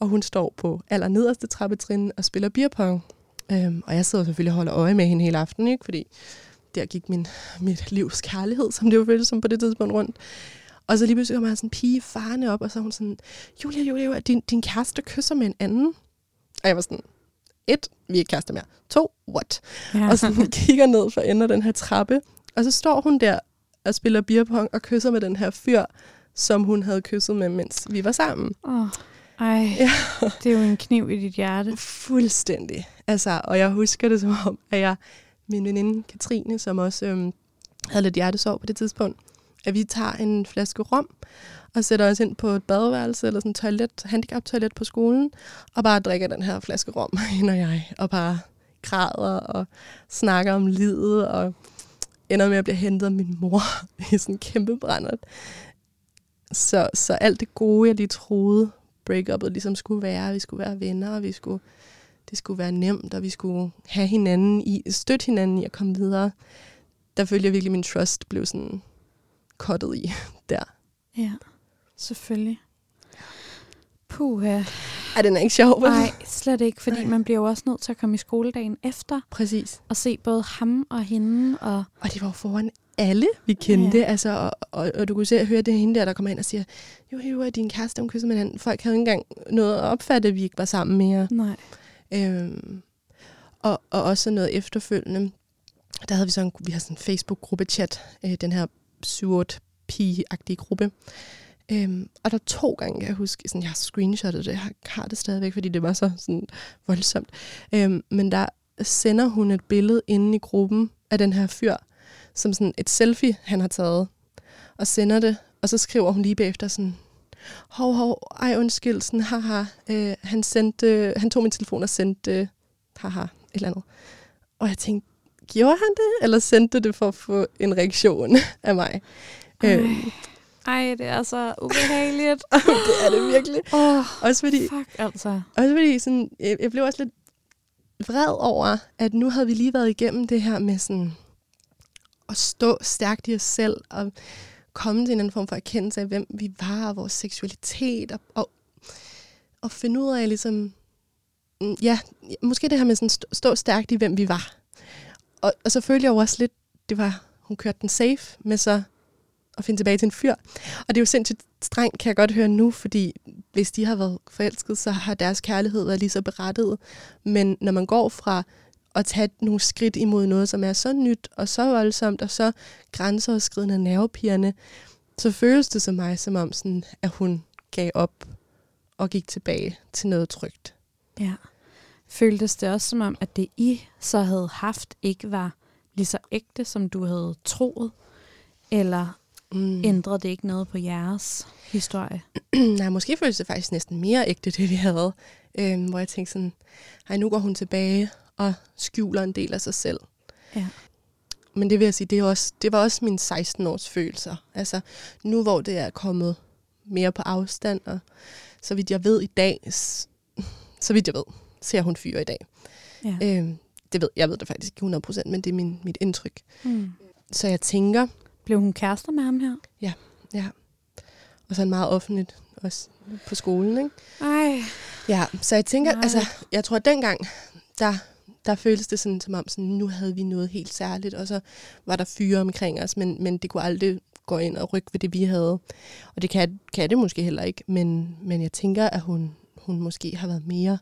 og hun står på aller nederste trappetrin og spiller beerpong. Øhm, og jeg sidder selvfølgelig og holder øje med hende hele aften, ikke? fordi der gik min, mit livs kærlighed, som det jo føltes som på det tidspunkt rundt. Og så lige pludselig kommer sådan en pige farne op, og så er hun sådan, Julia, Julia, din, din kæreste kysser med en anden. Og jeg var sådan, et, vi er ikke kærester mere. To, what? Ja. Og så kigger ned for enden af den her trappe, og så står hun der og spiller beerpong og kysser med den her fyr, som hun havde kysset med, mens vi var sammen.
Oh. Ej, ja. det er jo en kniv i dit hjerte.
Fuldstændig. Altså, og jeg husker det som om, at jeg, min veninde Katrine, som også øhm, havde lidt hjertesår på det tidspunkt, at vi tager en flaske rom og sætter os ind på et badeværelse eller sådan et toilet, handicap-toilet på skolen, og bare drikker den her flaske rom, hende og jeg, og bare græder og snakker om livet, og ender med at blive hentet af min mor i sådan en kæmpe brændert. Så, så alt det gode, jeg lige troede, breakupet ligesom skulle være, vi skulle være venner, og vi skulle, det skulle være nemt, og vi skulle have hinanden i, støtte hinanden i at komme videre. Der følte jeg virkelig, at min trust blev sådan kottet i der.
Ja, selvfølgelig. Puha.
Er den ikke sjov?
Nej, slet ikke, fordi man bliver jo også nødt til at komme i skoledagen efter.
Præcis.
Og se både ham og hende. Og,
og det var foran alle, vi kendte. Ja. Altså, og, og, og, du kunne se og høre det hende der, der kommer ind og siger, jo, jo, er din kæreste, hun kysser med hinanden. Folk havde ikke engang noget at opfatte, at vi ikke var sammen mere.
Nej.
Øhm, og, og også noget efterfølgende. Der havde vi sådan, vi har sådan en Facebook-gruppe-chat, øh, den her 7 pige-agtige gruppe. Øhm, og der to gange, kan jeg huske, sådan, jeg har screenshottet det, jeg har det stadigvæk, fordi det var så sådan voldsomt. Øhm, men der sender hun et billede inde i gruppen af den her fyr, som sådan et selfie, han har taget, og sender det, og så skriver hun lige bagefter sådan, hov, hov, ej undskyld, sådan, haha, øh, han, sendte, han tog min telefon og sendte, haha, et eller andet. Og jeg tænkte, gjorde han det, eller sendte det for at få en reaktion af mig?
Ej, øh, ej det er så ubehageligt.
det er det virkelig.
Oh, også fordi, fuck altså.
Også fordi sådan, jeg, jeg blev også lidt vred over, at nu havde vi lige været igennem det her med sådan at stå stærkt i os selv og komme til en anden form for erkendelse af, hvem vi var og vores seksualitet og, og, og finde ud af ligesom, mm, ja, måske det her med sådan stå, stå stærkt i, hvem vi var. Og, og så følte jeg jo også lidt, det var, hun kørte den safe med så at finde tilbage til en fyr. Og det er jo sindssygt strengt, kan jeg godt høre nu, fordi hvis de har været forelsket, så har deres kærlighed været lige så berettiget. Men når man går fra at tage nogle skridt imod noget, som er så nyt og så voldsomt og så grænseoverskridende nervepirrende, så føles det som mig, som om sådan, at hun gav op og gik tilbage til noget trygt.
Ja. Føltes det også som om, at det I så havde haft ikke var lige så ægte, som du havde troet? Eller mm. ændrede det ikke noget på jeres historie?
Nej, måske føltes det faktisk næsten mere ægte, det vi havde. Øhm, hvor jeg tænkte sådan, ej, nu går hun tilbage og skjuler en del af sig selv.
Ja.
Men det vil jeg sige, det, er også, det var også mine 16-års følelser. Altså nu hvor det er kommet mere på afstand, og så vidt jeg ved i dag, så vidt jeg ved, ser hun fyre i dag.
Ja.
Øhm, det ved, jeg ved det faktisk ikke 100%, men det er min, mit indtryk.
Mm.
Så jeg tænker...
Blev hun kærester med ham her?
Ja, ja. Og så meget offentligt også på skolen, ikke?
Ej.
Ja, så jeg tænker, Nej. altså, jeg tror, at dengang, der, der føltes det sådan, som om, sådan, nu havde vi noget helt særligt, og så var der fyre omkring os, men, men det kunne aldrig gå ind og rykke ved det, vi havde. Og det kan, kan det måske heller ikke, men, men jeg tænker, at hun, hun måske har været mere...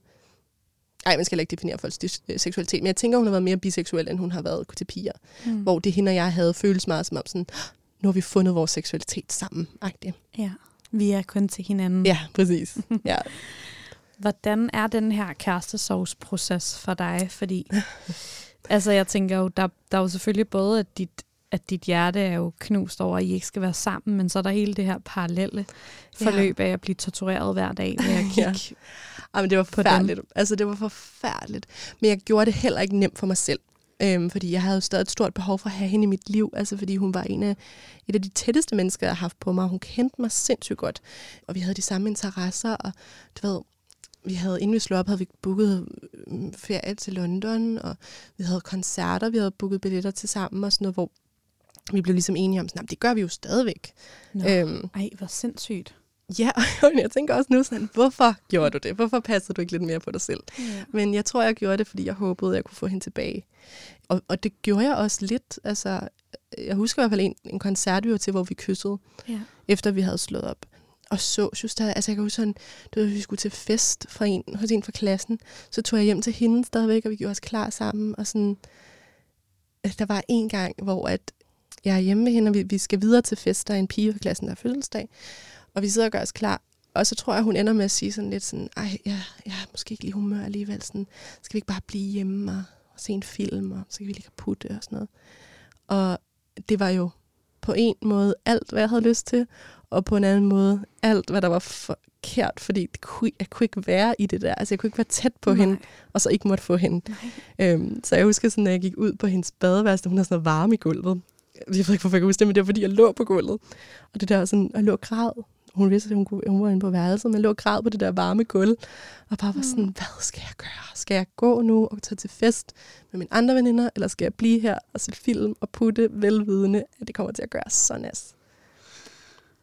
Nej, man skal ikke definere folks seksualitet, men jeg tænker, hun har været mere biseksuel, end hun har været til piger. Mm. Hvor det hende og jeg havde føles meget som om sådan, nu har vi fundet vores seksualitet sammen. -agtigt.
Ja, vi er kun til hinanden.
Ja, præcis. ja.
Hvordan er den her kærestesovsproces for dig? Fordi, altså jeg tænker jo, der, der er jo selvfølgelig både, at dit, at dit hjerte er jo knust over, at I ikke skal være sammen, men så er der hele det her parallelle forløb ja. af at blive tortureret hver dag ved at kigge ja.
Jamen, det var forfærdeligt. Altså, det var forfærdeligt. Men jeg gjorde det heller ikke nemt for mig selv. Øhm, fordi jeg havde stadig et stort behov for at have hende i mit liv, altså fordi hun var en af, et af de tætteste mennesker, jeg har haft på mig. Hun kendte mig sindssygt godt, og vi havde de samme interesser, og du ved, vi havde, inden vi slog op, havde vi booket øh, ferie til London, og vi havde koncerter, vi havde booket billetter til sammen og sådan noget, hvor vi blev ligesom enige om, sådan, det gør vi jo stadigvæk.
Nå, øhm, ej, hvor sindssygt.
Ja, og jeg tænker også nu sådan, hvorfor gjorde du det? Hvorfor passede du ikke lidt mere på dig selv? Ja. Men jeg tror, jeg gjorde det, fordi jeg håbede, at jeg kunne få hende tilbage. Og, og det gjorde jeg også lidt. Altså, jeg husker i hvert fald en, en koncert, vi var til, hvor vi kyssede, ja. efter vi havde slået op. Og så just der, altså jeg kan huske sådan, du ved, vi skulle til fest fra en, hos en fra klassen, så tog jeg hjem til hende stadigvæk, og vi gjorde os klar sammen, og sådan, der var en gang, hvor at jeg er hjemme med hende, og vi, vi skal videre til fest, der er en pige fra klassen, der er fødselsdag, og vi sidder og gør os klar, og så tror jeg, hun ender med at sige sådan lidt sådan, ej, jeg, jeg er måske ikke lige humør alligevel, sådan, skal vi ikke bare blive hjemme og, og se en film, og så kan vi lige putte og sådan noget. Og det var jo på en måde alt, hvad jeg havde lyst til, og på en anden måde alt, hvad der var forkert, fordi det kunne, jeg kunne ikke være i det der. Altså, jeg kunne ikke være tæt på Nej. hende, og så ikke måtte få hende. Øhm, så jeg husker sådan, at jeg gik ud på hendes badeværelse, hun havde sådan noget varme i gulvet. Jeg ved ikke, hvorfor jeg kan huske det, men det var, fordi jeg lå på gulvet. Og det der sådan, jeg lå og græd hun vidste, at hun, kunne, hun var inde på værelset, men lå og græd på det der varme gulv, og bare var sådan, mm. hvad skal jeg gøre? Skal jeg gå nu og tage til fest med mine andre veninder, eller skal jeg blive her og se film og putte velvidende, at det kommer til at gøre så næst?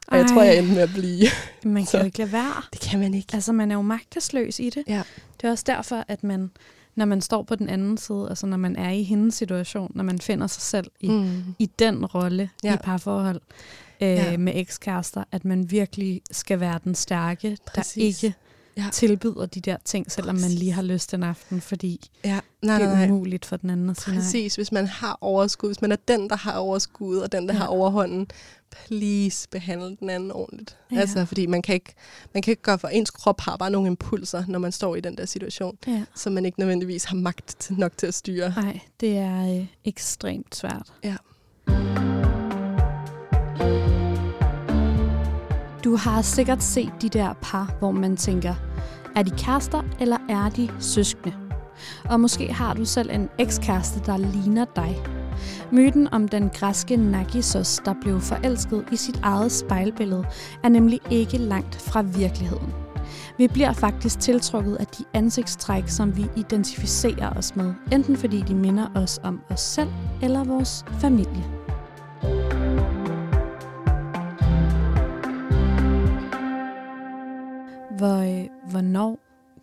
Og Ej. jeg tror, jeg endte med at blive.
Man kan jo ikke lade være.
Det kan man ikke.
Altså, man er jo magtesløs i det.
Ja.
Det er også derfor, at man, når man står på den anden side, altså når man er i hendes situation, når man finder sig selv i, mm. i den rolle ja. i parforhold, øh, ja. med ekskærester, at man virkelig skal være den stærke, Præcis. der ikke ja. tilbyder de der ting, selvom Præcis. man lige har lyst den aften, fordi
ja.
nej, det er nej, umuligt for den anden at sige
Præcis, nej. hvis man har overskud, hvis man er den, der har overskud, og den, der ja. har overhånden, please behandle den anden ordentligt. Ja. Altså, fordi man kan, ikke, man kan ikke gøre for, ens krop har bare nogle impulser, når man står i den der situation, ja. som man ikke nødvendigvis har magt nok til at styre.
Nej, det er øh, ekstremt svært.
Ja.
Du har sikkert set de der par, hvor man tænker, er de kærester, eller er de søskende? Og måske har du selv en ekskæreste, der ligner dig. Myten om den græske Nagisos, der blev forelsket i sit eget spejlbillede, er nemlig ikke langt fra virkeligheden. Vi bliver faktisk tiltrukket af de ansigtstræk, som vi identificerer os med, enten fordi de minder os om os selv eller vores familie. Hvor, øh, hvornår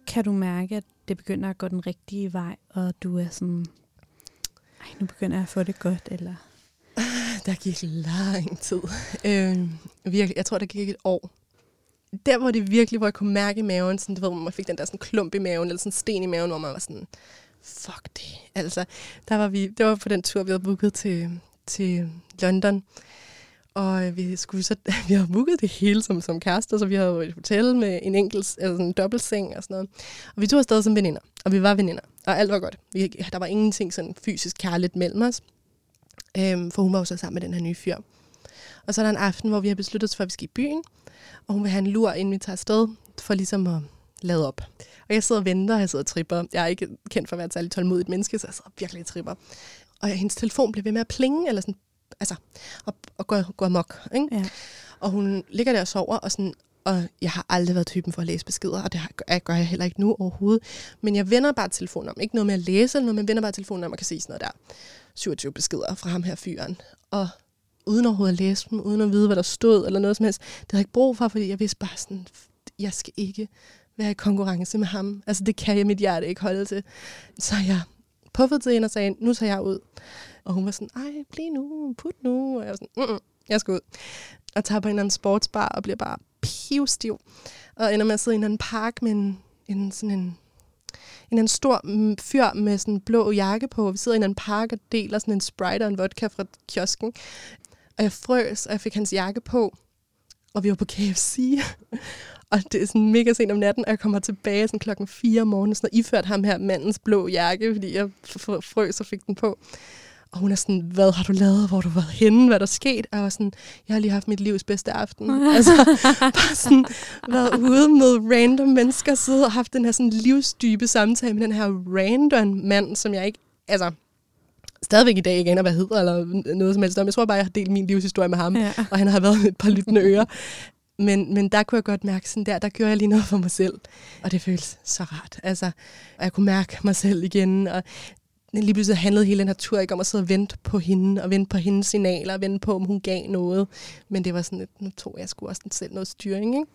kan du mærke, at det begynder at gå den rigtige vej, og du er sådan, ej, nu begynder jeg at få det godt, eller?
Der gik lang tid. Øh, virkelig, jeg tror, der gik et år. Der, hvor det virkelig, hvor jeg kunne mærke i maven, sådan, du ved, hvor man fik den der sådan klump i maven, eller sådan sten i maven, hvor man var sådan, fuck det. Altså, der var vi, det var på den tur, vi havde booket til, til London. Og øh, vi skulle så, vi havde booket det hele som, som kærester, så vi havde et hotel med en enkelt, altså en dobbeltseng og sådan noget. Og vi tog afsted som veninder, og vi var veninder, og alt var godt. Vi, der var ingenting sådan fysisk kærligt mellem os, øhm, for hun var jo så sammen med den her nye fyr. Og så er der en aften, hvor vi har besluttet os for, at vi skal i byen, og hun vil have en lur, inden vi tager afsted, for ligesom at lade op. Og jeg sidder og venter, og jeg sidder og tripper. Jeg er ikke kendt for at være et særligt tålmodigt menneske, så jeg sidder virkelig og tripper. Og hendes telefon bliver ved med at plinge, eller sådan altså, og, og går, går amok. Ikke? Ja. Og hun ligger der og sover, og, sådan, og jeg har aldrig været typen for at læse beskeder, og det gør jeg heller ikke nu overhovedet. Men jeg vender bare telefonen om. Ikke noget med at læse, eller noget, men vender bare telefonen om, og kan se sådan noget der. 27 beskeder fra ham her fyren. Og uden overhovedet at læse dem, uden at vide, hvad der stod, eller noget som helst. Det havde jeg ikke brug for, fordi jeg vidste bare sådan, jeg skal ikke være i konkurrence med ham. Altså, det kan jeg mit hjerte ikke holde til. Så jeg puffede til hende og sagde, nu tager jeg ud. Og hun var sådan, ej, bliv nu, put nu. Og jeg var sådan, mm, jeg skal ud. Og tager på en eller anden sportsbar og bliver bare pivstiv. Og ender med at sidde i en anden park med en, en sådan en en anden stor mm, fyr med sådan en blå jakke på. Vi sidder i en anden park og deler sådan en Sprite og en vodka fra kiosken. Og jeg frøs, og jeg fik hans jakke på. Og vi var på KFC. og det er sådan mega sent om natten, og jeg kommer tilbage sådan klokken 4 om morgenen, sådan, og iført ham her mandens blå jakke, fordi jeg frøs og fik den på. Og hun er sådan, hvad har du lavet? Hvor har du været henne? Hvad er der sket? Og jeg var sådan, jeg har lige haft mit livs bedste aften. altså, bare sådan været ude med random mennesker, sidde og haft den her sådan livsdybe samtale med den her random mand, som jeg ikke, altså, stadigvæk i dag ikke aner, hvad hedder, eller noget som helst. Jeg tror bare, jeg har delt min livshistorie med ham, ja. og han har været et par lyttende ører. Men, men der kunne jeg godt mærke, sådan der, der gjorde jeg lige noget for mig selv. Og det føles så rart. Altså, og jeg kunne mærke mig selv igen, og lige pludselig handlede hele den her tur ikke om at sidde og vente på hende, og vente på hendes signaler, og vente på, om hun gav noget. Men det var sådan, at nu tog jeg sgu også selv noget styring. Ikke?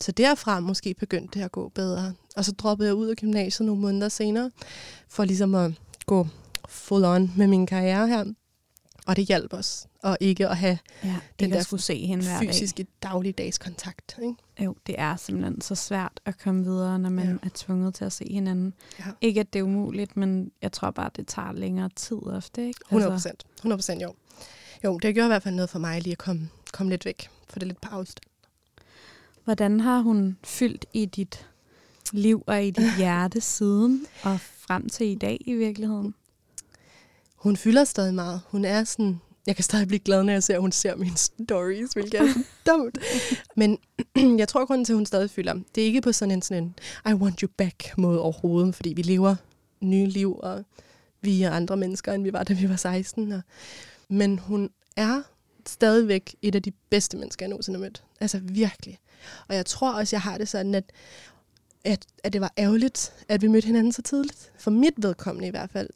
Så derfra måske begyndte det at gå bedre. Og så droppede jeg ud af gymnasiet nogle måneder senere, for ligesom at gå full on med min karriere her. Og det hjalp os. Og ikke at have
Ja,
den der
skulle se hende hver dag.
fysiske dagligdags kontakt. Ikke?
Jo, det er simpelthen så svært at komme videre, når man
Ja.
er tvunget til at se hinanden.
Ja.
Ikke at det er umuligt, men jeg tror bare, det tager længere tid ofte. Ikke?
100 procent. 100 procent, jo. Jo, det gjorde i hvert fald noget for mig lige at komme, komme lidt væk. For det lidt på afstand.
Hvordan har hun fyldt i dit liv og i dit hjerte siden og frem til i dag i virkeligheden?
Hun fylder stadig meget. Hun er sådan... Jeg kan stadig blive glad, når jeg ser, at hun ser mine stories, hvilket er så dumt. Men jeg tror, grunden til, at hun stadig fylder, det er ikke på sådan en, sådan en I want you back måde overhovedet, fordi vi lever nye liv, og vi er andre mennesker, end vi var, da vi var 16. Og, men hun er stadigvæk et af de bedste mennesker, jeg nogensinde har mødt. Altså virkelig. Og jeg tror også, jeg har det sådan, at, at, at det var ærgerligt, at vi mødte hinanden så tidligt. For mit vedkommende i hvert fald,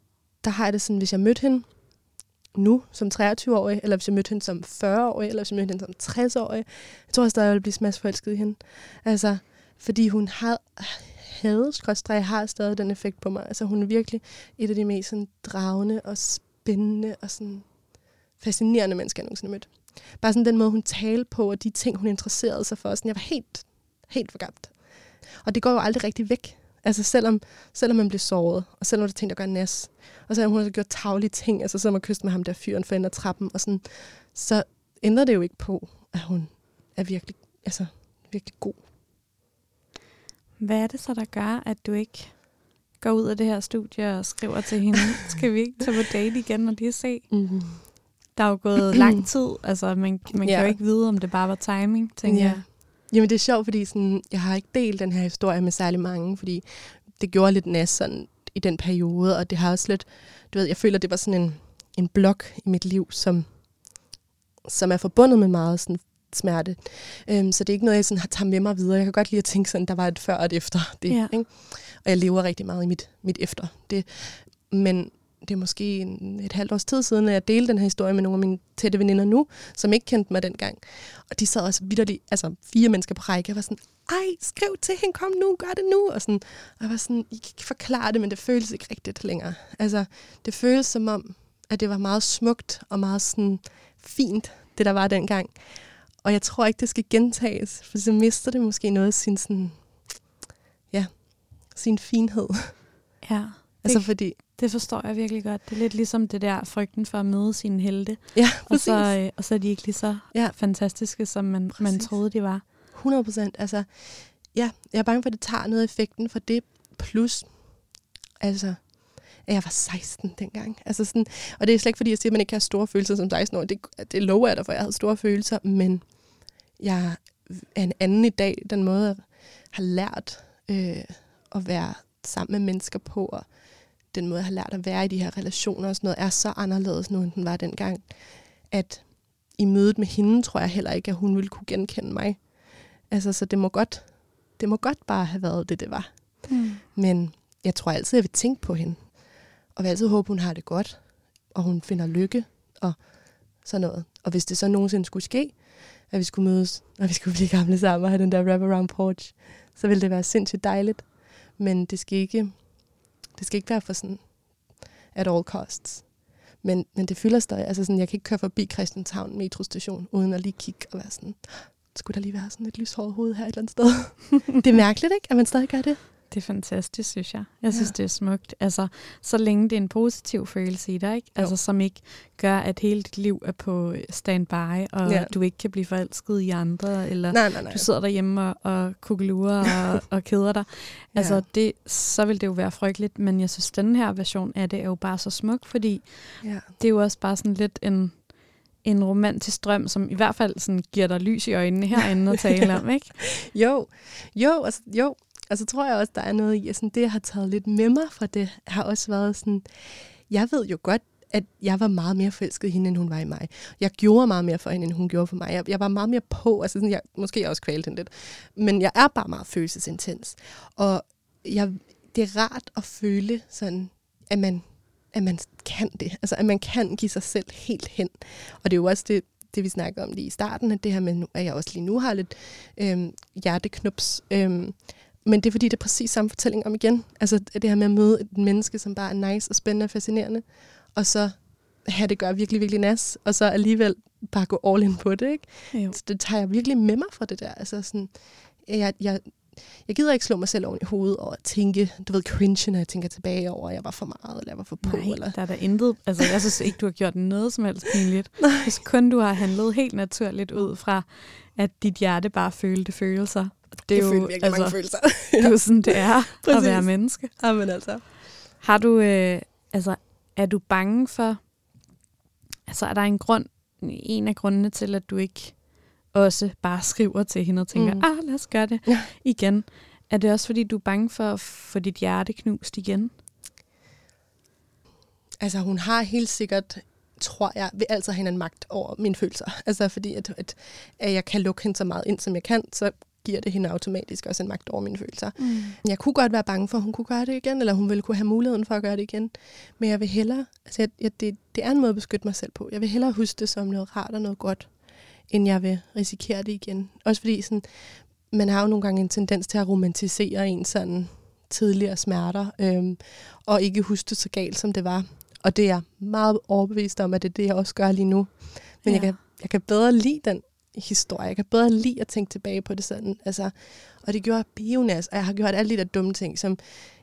der har jeg det sådan, hvis jeg mødte hende nu som 23-årig, eller hvis jeg mødte hende som 40-årig, eller hvis jeg mødte hende som 60-årig, jeg tror stadig, jeg ville blive smadsforelsket i hende. Altså, fordi hun havde, havde skrådstræk, har stadig den effekt på mig. Altså, hun er virkelig et af de mest sådan, dragende og spændende og sådan fascinerende mennesker, jeg nogensinde har mødt. Bare sådan den måde, hun talte på, og de ting, hun interesserede sig for. Sådan, jeg var helt, helt forgabt. Og det går jo aldrig rigtig væk. Altså selvom, selvom man bliver såret, og selvom der er ting, der gør nas, og selvom hun har gjort taglige ting, altså som at kysse med ham der fyren for enden af trappen, og sådan, så ændrer det jo ikke på, at hun er virkelig, altså, virkelig god.
Hvad er det så, der gør, at du ikke går ud af det her studie og skriver til hende, skal vi ikke tage på date igen, de er se?
Mm-hmm.
Der er jo gået lang tid, altså man, man
Ja.
kan jo ikke vide, om det bare var timing, tænker jeg.
Jamen det er sjovt, fordi sådan, jeg har ikke delt den her historie med særlig mange, fordi det gjorde lidt nas sådan, i den periode, og det har også lidt, du ved, jeg føler, det var sådan en, en blok i mit liv, som, som er forbundet med meget sådan, smerte. Øhm, så det er ikke noget, jeg sådan har taget med mig videre. Jeg kan godt lide at tænke sådan, der var et før og et efter det.
Ja.
Ikke? Og jeg lever rigtig meget i mit, mit efter det. Men det er måske en, et halvt års tid siden, at jeg delte den her historie med nogle af mine tætte veninder nu, som ikke kendte mig dengang. Og de sad også vidderligt, altså fire mennesker på række, og var sådan, ej, skriv til hende, kom nu, gør det nu. Og, sådan, og jeg var sådan, I kan ikke forklare det, men det føles ikke rigtigt længere. Altså, det føles som om, at det var meget smukt og meget sådan fint, det der var dengang. Og jeg tror ikke, det skal gentages, for så mister det måske noget af sin sådan, ja, sin finhed.
Ja,
Altså fordi,
det forstår jeg virkelig godt. Det er lidt ligesom det der frygten for at møde sine helte.
ja,
Og
præcis.
så, øh, og så er de ikke lige så
Ja.
fantastiske, som man, man troede, de var.
100 procent. Altså, ja, jeg er bange for, at det tager noget af effekten for det. Plus, altså, at jeg var 16 dengang. Altså sådan, og det er slet ikke, fordi jeg siger, at man ikke have store følelser som 16 år. Det, det lover jeg dig for, jeg havde store følelser. Men jeg er en anden i dag. Den måde, jeg har lært øh, at være sammen med mennesker på, og den måde, jeg har lært at være i de her relationer og sådan noget, er så anderledes nu, end den var dengang. At i mødet med hende, tror jeg heller ikke, at hun ville kunne genkende mig. Altså, så det må godt, det må godt bare have været det, det var.
Mm.
Men jeg tror altid, jeg vil tænke på hende. Og vil altid håbe, hun har det godt. Og hun finder lykke. Og sådan noget. Og hvis det så nogensinde skulle ske, at vi skulle mødes, og vi skulle blive gamle sammen og have den der wraparound porch, så ville det være sindssygt dejligt. Men det skal ikke, det skal ikke være for sådan at all costs. Men, men det fylder stadig. Altså sådan, jeg kan ikke køre forbi Christianshavn metrostation, uden at lige kigge og være sådan, skulle der lige være sådan et lyshåret hoved her et eller andet sted? det er mærkeligt, ikke? At man stadig gør det.
Det er fantastisk, synes jeg. Jeg synes,
Ja.
det er smukt. Altså, så længe det er en positiv følelse i dig, ikke? Altså, som ikke gør, at hele dit liv er på standby, og
Ja.
du ikke kan blive forelsket i andre, eller
Nej, nej, nej.
du sidder derhjemme og, og kugelurer og, og keder dig. Altså,
Ja.
det, så vil det jo være frygteligt, men jeg synes, den her version af det er jo bare så smuk, fordi
Ja.
det er jo også bare sådan lidt en, en romantisk drøm, som i hvert fald sådan giver dig lys i øjnene herinde at tale om, ikke?
Jo, jo, altså, jo. Og så tror jeg også, der er noget i, at sådan, det, jeg har taget lidt med mig fra det, har også været sådan, jeg ved jo godt, at jeg var meget mere forelsket i hende, end hun var i mig. Jeg gjorde meget mere for hende, end hun gjorde for mig. Jeg, jeg var meget mere på, altså sådan, jeg, måske jeg også kvalte hende lidt, men jeg er bare meget følelsesintens. Og jeg, det er rart at føle sådan, at man, at man kan det. Altså, at man kan give sig selv helt hen. Og det er jo også det, det vi snakkede om lige i starten, at det her med, at jeg også lige nu har lidt øhm, hjerteknups. Øhm, men det er fordi, det er præcis samme fortælling om igen. Altså det her med at møde et menneske, som bare er nice og spændende og fascinerende, og så have det gøre virkelig, virkelig nas, og så alligevel bare gå all in på det, ikke? Jo. Så det tager jeg virkelig med mig fra det der. Altså sådan, jeg, jeg, jeg gider ikke slå mig selv oven i hovedet og tænke, du ved, cringe, når jeg tænker tilbage over, at jeg var for meget, eller jeg var for på.
Nej,
eller...
der er der intet. Altså, jeg synes ikke, du har gjort noget som helst pinligt. Hvis kun du har handlet helt naturligt ud fra, at dit hjerte bare følte følelser.
Det er jo, virkelig altså, mange følelser.
det er jo sådan, det er at være menneske.
Amen altså.
Har du, øh, altså, er du bange for, altså er der en grund, en af grundene til, at du ikke også bare skriver til hende og tænker, mm. ah, lad os gøre det ja. igen. Er det også, fordi du er bange for at få dit hjerte knust igen?
Altså, hun har helt sikkert, tror jeg, vil altid have en magt over mine følelser. Altså, fordi at, at, at jeg kan lukke hende så meget ind, som jeg kan, så giver det hende automatisk også en magt over mine følelser. Mm. Jeg kunne godt være bange for, at hun kunne gøre det igen, eller hun ville kunne have muligheden for at gøre det igen. Men jeg vil hellere, altså jeg, jeg, det, det er en måde at beskytte mig selv på. Jeg vil hellere huske det som noget rart og noget godt, end jeg vil risikere det igen. Også fordi sådan, man har jo nogle gange en tendens til at romantisere en sådan tidligere smerter, øhm, og ikke huske det så galt, som det var. Og det er jeg meget overbevist om, at det er det, jeg også gør lige nu. Men ja. jeg, kan, jeg kan bedre lide den historie. Jeg kan bedre lide at tænke tilbage på det sådan. Altså, og det gjorde bionas, og jeg har gjort alle de der dumme ting, som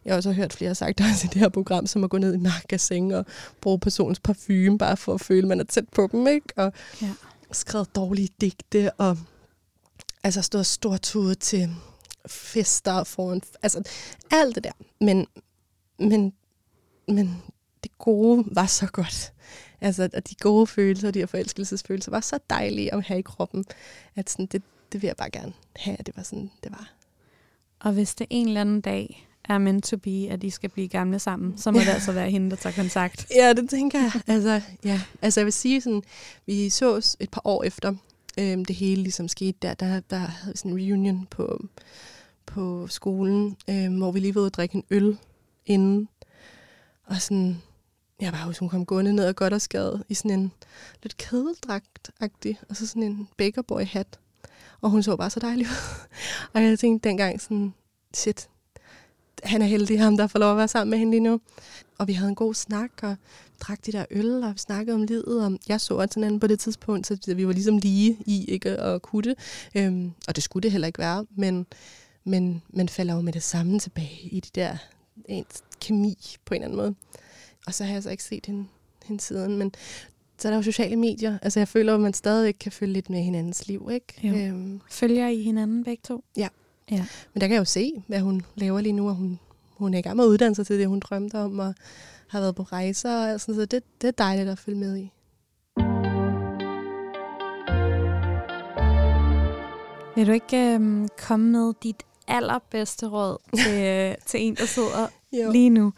jeg også har hørt flere sagt også i det her program, som at gå ned i magasin og bruge personens parfume, bare for at føle, at man er tæt på dem, ikke? Og ja. skrevet dårlige digte, og altså stået stortude til fester foran, altså alt det der. Men, men, men det gode var så godt. Altså, at de gode følelser, de her forelskelsesfølelser, var så dejlige at have i kroppen, at sådan, det, det vil jeg bare gerne have, at det var sådan, det var.
Og hvis det en eller anden dag er meant to be, at de skal blive gamle sammen, så må det altså være hende, der tager kontakt.
Ja, det tænker jeg. Altså, ja. altså jeg vil sige sådan, vi så et par år efter, øhm, det hele ligesom skete der, der, der havde vi sådan en reunion på, på skolen, øhm, hvor vi lige var ude at drikke en øl inden. Og sådan, jeg var også, hun kom gående ned og godt og skadet i sådan en lidt kedeldragt-agtig, og så sådan en bakerboy-hat. Og hun så bare så dejlig ud. og jeg tænkte dengang sådan, shit, han er heldig, ham der får lov at være sammen med hende lige nu. Og vi havde en god snak, og drak de der øl, og vi snakkede om livet. Og jeg så også hinanden på det tidspunkt, så vi var ligesom lige i ikke at kunne det. Øhm, og det skulle det heller ikke være, men, men man falder jo med det samme tilbage i de der ens kemi på en eller anden måde. Og så har jeg så ikke set hende, hende siden. Men så er der jo sociale medier. Altså jeg føler, at man stadig kan følge lidt med hinandens liv. Ikke?
Øhm. Følger I hinanden begge to?
Ja. ja. Men der kan jeg jo se, hvad hun laver lige nu, og hun, hun er i gang med at uddanne sig til det, hun drømte om, og har været på rejser, og sådan, så det, det er dejligt at følge med i.
Vil du ikke øhm, komme med dit allerbedste råd til, øh, til en, der sidder jo. lige nu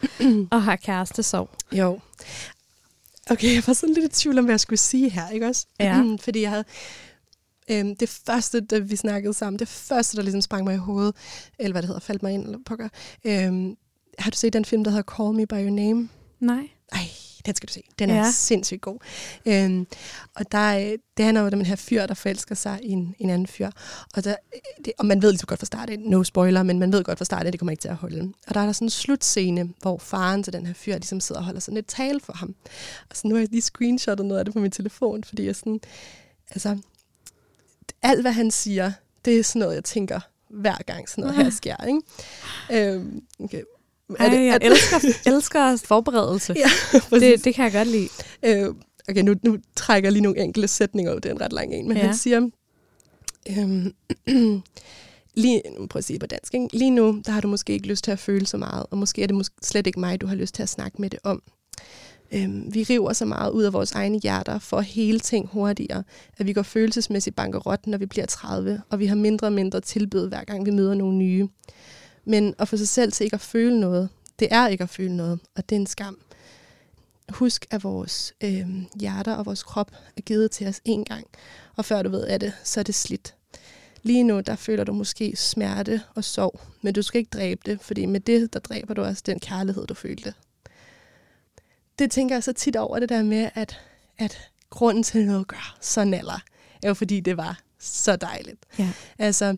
og har kæreste sov.
Jo. Okay, jeg var sådan lidt i tvivl om, hvad jeg skulle sige her, ikke også? Ja. Fordi jeg havde... Øhm, det første, da vi snakkede sammen, det første, der ligesom sprang mig i hovedet, eller hvad det hedder, faldt mig ind, eller pokker. Øhm, har du set den film, der hedder Call Me By Your Name?
Nej.
Ej, den skal du se. Den er ja. sindssygt god. Øhm, og der, øh, det handler om den her fyr, der forelsker sig i en, en anden fyr. Og, der, øh, det, og man ved lige så godt fra starten, no spoiler, men man ved godt fra starten, at det kommer ikke til at holde. Og der er der sådan en slutscene, hvor faren til den her fyr ligesom sidder og holder sådan et tale for ham. Og så nu har jeg lige screenshotet noget af det på min telefon, fordi jeg sådan, altså, alt hvad han siger, det er sådan noget, jeg tænker hver gang sådan noget her sker. Ikke? Øhm, okay.
Ej, det, jeg det? elsker, elsker forberedelse. Ja, det, det kan jeg godt lide.
Øh, okay, nu, nu trækker jeg lige nogle enkelte sætninger ud. Det er en ret lang en. Men ja. han siger... Øhm, lige, nu prøver at sige på dansk. Ikke? Lige nu, der har du måske ikke lyst til at føle så meget, og måske er det måske slet ikke mig, du har lyst til at snakke med det om. Øhm, vi river så meget ud af vores egne hjerter for at hele ting hurtigere, at vi går følelsesmæssigt bankerot, når vi bliver 30, og vi har mindre og mindre tilbud, hver gang vi møder nogle nye. Men at få sig selv til ikke at føle noget, det er ikke at føle noget, og det er en skam. husk, at vores øh, hjerter og vores krop er givet til os én gang. Og før du ved af det, så er det slidt. Lige nu, der føler du måske smerte og sorg, men du skal ikke dræbe det, fordi med det, der dræber du også den kærlighed, du følte. Det tænker jeg så tit over det der med, at, at grunden til noget gør så naller, er jo fordi det var så dejligt.
Ja.
Altså,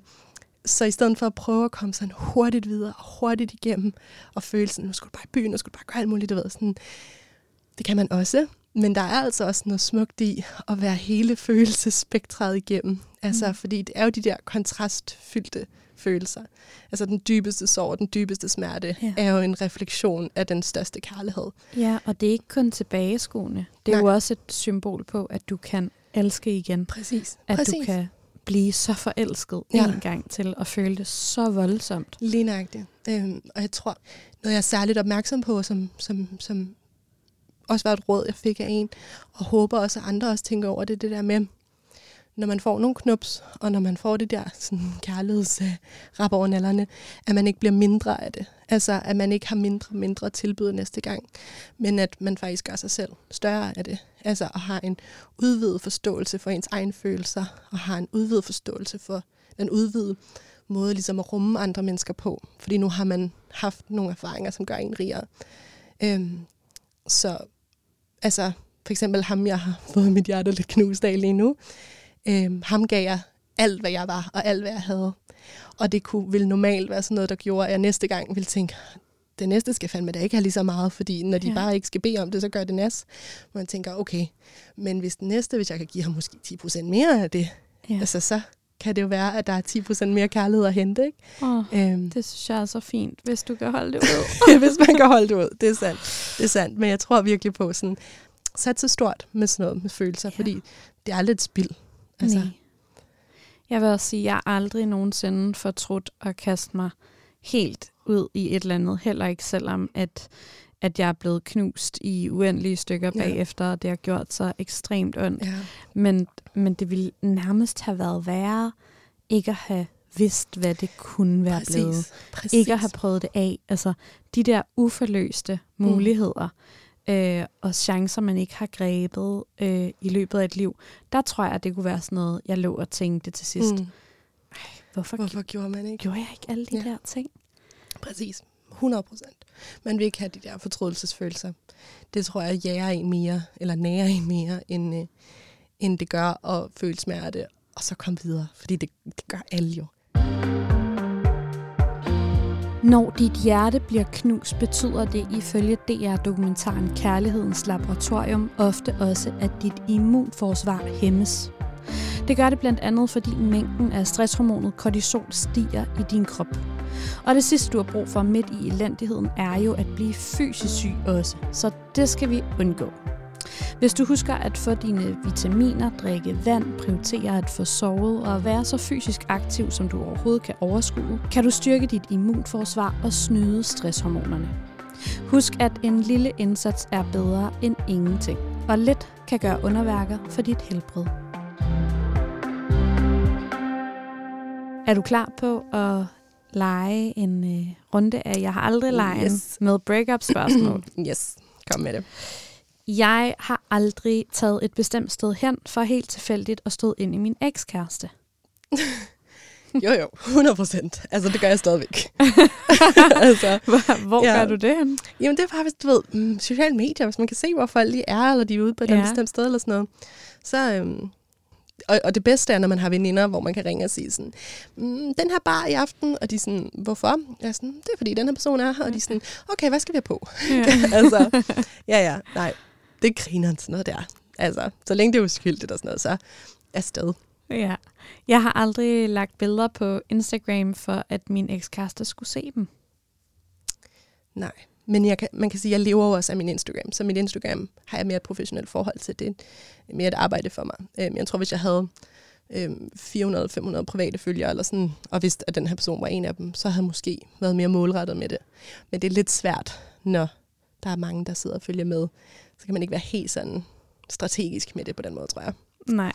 så i stedet for at prøve at komme sådan hurtigt videre og hurtigt igennem, og føle sådan, nu skulle du bare i byen, nu skulle du bare gøre alt muligt, du ved, sådan, det kan man også, men der er altså også noget smukt i at være hele følelsespektret igennem. Altså, mm. fordi det er jo de der kontrastfyldte følelser. Altså den dybeste sorg, den dybeste smerte,
Ja.
er jo en refleksion af den største kærlighed.
Ja, og det er ikke kun tilbageskuende. Det er
Nej.
jo også et symbol på, at du kan elske igen.
Præcis.
At
Præcis.
du kan blive så forelsket
Ja.
en gang til, og føle det så voldsomt.
Lige nøjagtigt. Øhm, og jeg tror, noget jeg er særligt opmærksom på, som, som, som også var et råd, jeg fik af en, og håber også, at andre også tænker over det, det der med, når man får nogle knups, og når man får det der sådan, kærlighedsrap over nallerne, at man ikke bliver mindre af det. Altså, at man ikke har mindre og mindre tilbud næste gang, men at man faktisk gør sig selv større af det. Altså, og har en udvidet forståelse for ens egne følelser, og har en udvidet forståelse for den udvidede måde ligesom at rumme andre mennesker på. Fordi nu har man haft nogle erfaringer, som gør en rigere. Øhm, så altså, for eksempel ham, jeg har fået mit hjerte lidt knust af lige nu, øhm, ham gav jeg alt, hvad jeg var, og alt, hvad jeg havde. Og det kunne, ville normalt være sådan noget, der gjorde, at jeg næste gang ville tænke, det næste skal fandme da ikke have lige så meget, fordi når de
Ja.
ja. bare ikke skal bede om det, så gør det nas. Man tænker, okay, men hvis den næste, hvis jeg kan give ham måske 10% mere af det,
Ja.
ja. altså så kan det jo være, at der er 10% mere kærlighed at hente, ikke?
Oh,
Øhm,
det synes jeg er så fint, hvis du kan holde det ud.
hvis man kan holde det ud. Det er sandt. Det er sandt. Men jeg tror virkelig på sådan, sat så stort med sådan noget med følelser,
Ja.
ja. fordi det er lidt spild. Altså,
Nej. Jeg vil også sige, at jeg aldrig nogensinde fortrudt at kaste mig helt ud i et eller andet. Heller ikke selvom, at, at jeg er blevet knust i uendelige stykker
Ja.
bagefter, og det har gjort så ekstremt ondt.
ja.
Men, men det ville nærmest have været værre ikke at have vidst, hvad det kunne være blevet.
Præcis. Præcis.
Ikke at have prøvet det af. Altså, de der uforløste muligheder øh, og chancer, man ikke har grebet øh, i løbet af et liv, der tror jeg, at det kunne være sådan noget, jeg lå og tænkte til sidst. Mm. Hvorfor, Hvorfor
Hvorfor gjorde man ikke?
gjorde jeg ikke alle de
Ja.
der ting?
Præcis. 100 procent. Man vil ikke have de der fortrydelsesfølelser. Det tror jeg jager en mere, eller nærer en mere, end, øh, end det gør at føle smerte, og så komme videre. Fordi det, det gør alle jo.
Når dit hjerte bliver knust, betyder det ifølge DR-dokumentaren Kærlighedens Laboratorium ofte også, at dit immunforsvar hæmmes. Det gør det blandt andet, fordi mængden af stresshormonet kortisol stiger i din krop. Og det sidste, du har brug for midt i elendigheden, er jo at blive fysisk syg også. Så det skal vi undgå. Hvis du husker at få dine vitaminer, drikke vand, prioritere at få sovet og være så fysisk aktiv, som du overhovedet kan overskue, kan du styrke dit immunforsvar og snyde stresshormonerne. Husk, at en lille indsats er bedre end ingenting, og lidt kan gøre underværker for dit helbred. Er du klar på at lege en øh, runde af Jeg har aldrig leget
Yes.
med breakup spørgsmål?
Yes, kom med det.
Jeg har aldrig taget et bestemt sted hen for helt tilfældigt at stå ind i min ekskæreste.
Jo, jo, 100 procent. Altså, det gør jeg stadigvæk. altså,
Hvor
Ja.
gør du det hen?
jamen, det er bare, hvis du ved, mm, sociale medier, hvis man kan se, hvor folk lige er, eller de er ude på et
ja.
bestemt sted, eller sådan noget. Så, øhm, og, og det bedste er, når man har veninder, hvor man kan ringe og sige sådan, mm, den her bar i aften, og de er sådan, hvorfor? Jeg er sådan, det er fordi, den her person er her, og de er sådan, okay, hvad skal vi have på?
Ja.
altså, ja, ja, nej, det griner sådan noget der. Altså, så længe det er uskyldigt og sådan noget, så er sted.
ja. Jeg har aldrig lagt billeder på Instagram for, at min ekskæreste skulle se dem.
Nej. Men jeg kan, man kan sige, at jeg lever også af min Instagram. Så mit Instagram har jeg mere et professionelt forhold til. Det er mere et arbejde for mig. Øhm, Jeg tror, hvis jeg havde øhm, 400-500 private følgere, eller sådan, og vidste, at den her person var en af dem, så havde jeg måske været mere målrettet med det. Men det er lidt svært, når der er mange, der sidder og følger med. Så kan man ikke være helt sådan strategisk med det på den måde, tror jeg.
Nej.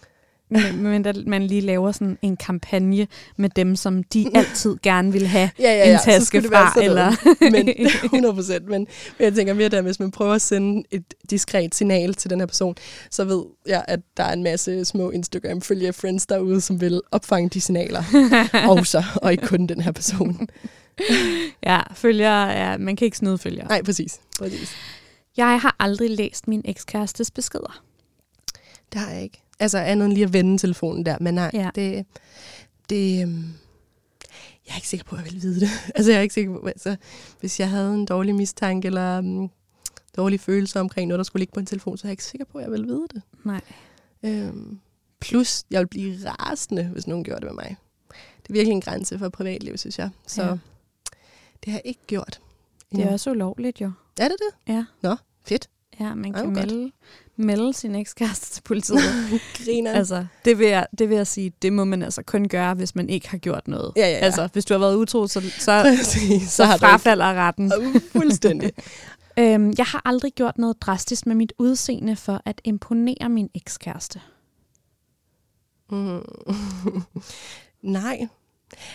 men, men at man lige laver sådan en kampagne med dem, som de altid gerne vil have
ja, ja, ja.
en taske fra. Eller
men 100 procent. Men, men jeg tænker mere der, hvis man prøver at sende et diskret signal til den her person, så ved jeg, at der er en masse små Instagram-følge friends derude, som vil opfange de signaler. også, og ikke kun den her person.
ja, følger, ja, man kan ikke snyde følger.
Nej, præcis. præcis.
Jeg har aldrig læst min ekskærestes beskeder.
Det har jeg ikke. Altså andet end lige at vende telefonen der, men nej, ja. det, det, øhm, jeg er ikke sikker på, at jeg vil vide det. altså jeg er ikke sikker på, altså, hvis jeg havde en dårlig mistanke eller um, dårlig følelse omkring noget, der skulle ligge på en telefon, så er jeg ikke sikker på, at jeg vil vide det.
Nej.
Øhm, plus, jeg vil blive rasende, hvis nogen gjorde det med mig. Det er virkelig en grænse for privatliv, synes jeg. Så ja. det har jeg ikke gjort.
Det er også ulovligt, jo.
Er det det?
Ja.
Nå, fedt.
Ja, man kan melde, melde sin ekskæreste til politiet.
Griner.
Altså, det vil, jeg, det vil jeg sige, det må man altså kun gøre, hvis man ikke har gjort noget.
Ja, ja, ja.
Altså, hvis du har været utro, så, så, Præcis, så, så frafalder ikke... retten.
Fuldstændig.
øhm, jeg har aldrig gjort noget drastisk med mit udseende for at imponere min ekskæreste.
Mm. Nej.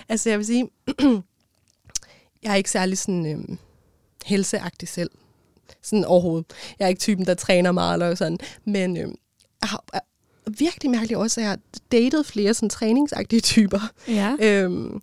Altså, jeg vil sige, jeg er ikke særlig sådan øhm, helseagtig selv. Sådan overhovedet. Jeg er ikke typen, der træner meget eller sådan. Men øhm, jeg har virkelig mærkeligt også, at jeg har datet flere sådan træningsagtige typer.
Ja.
Øhm,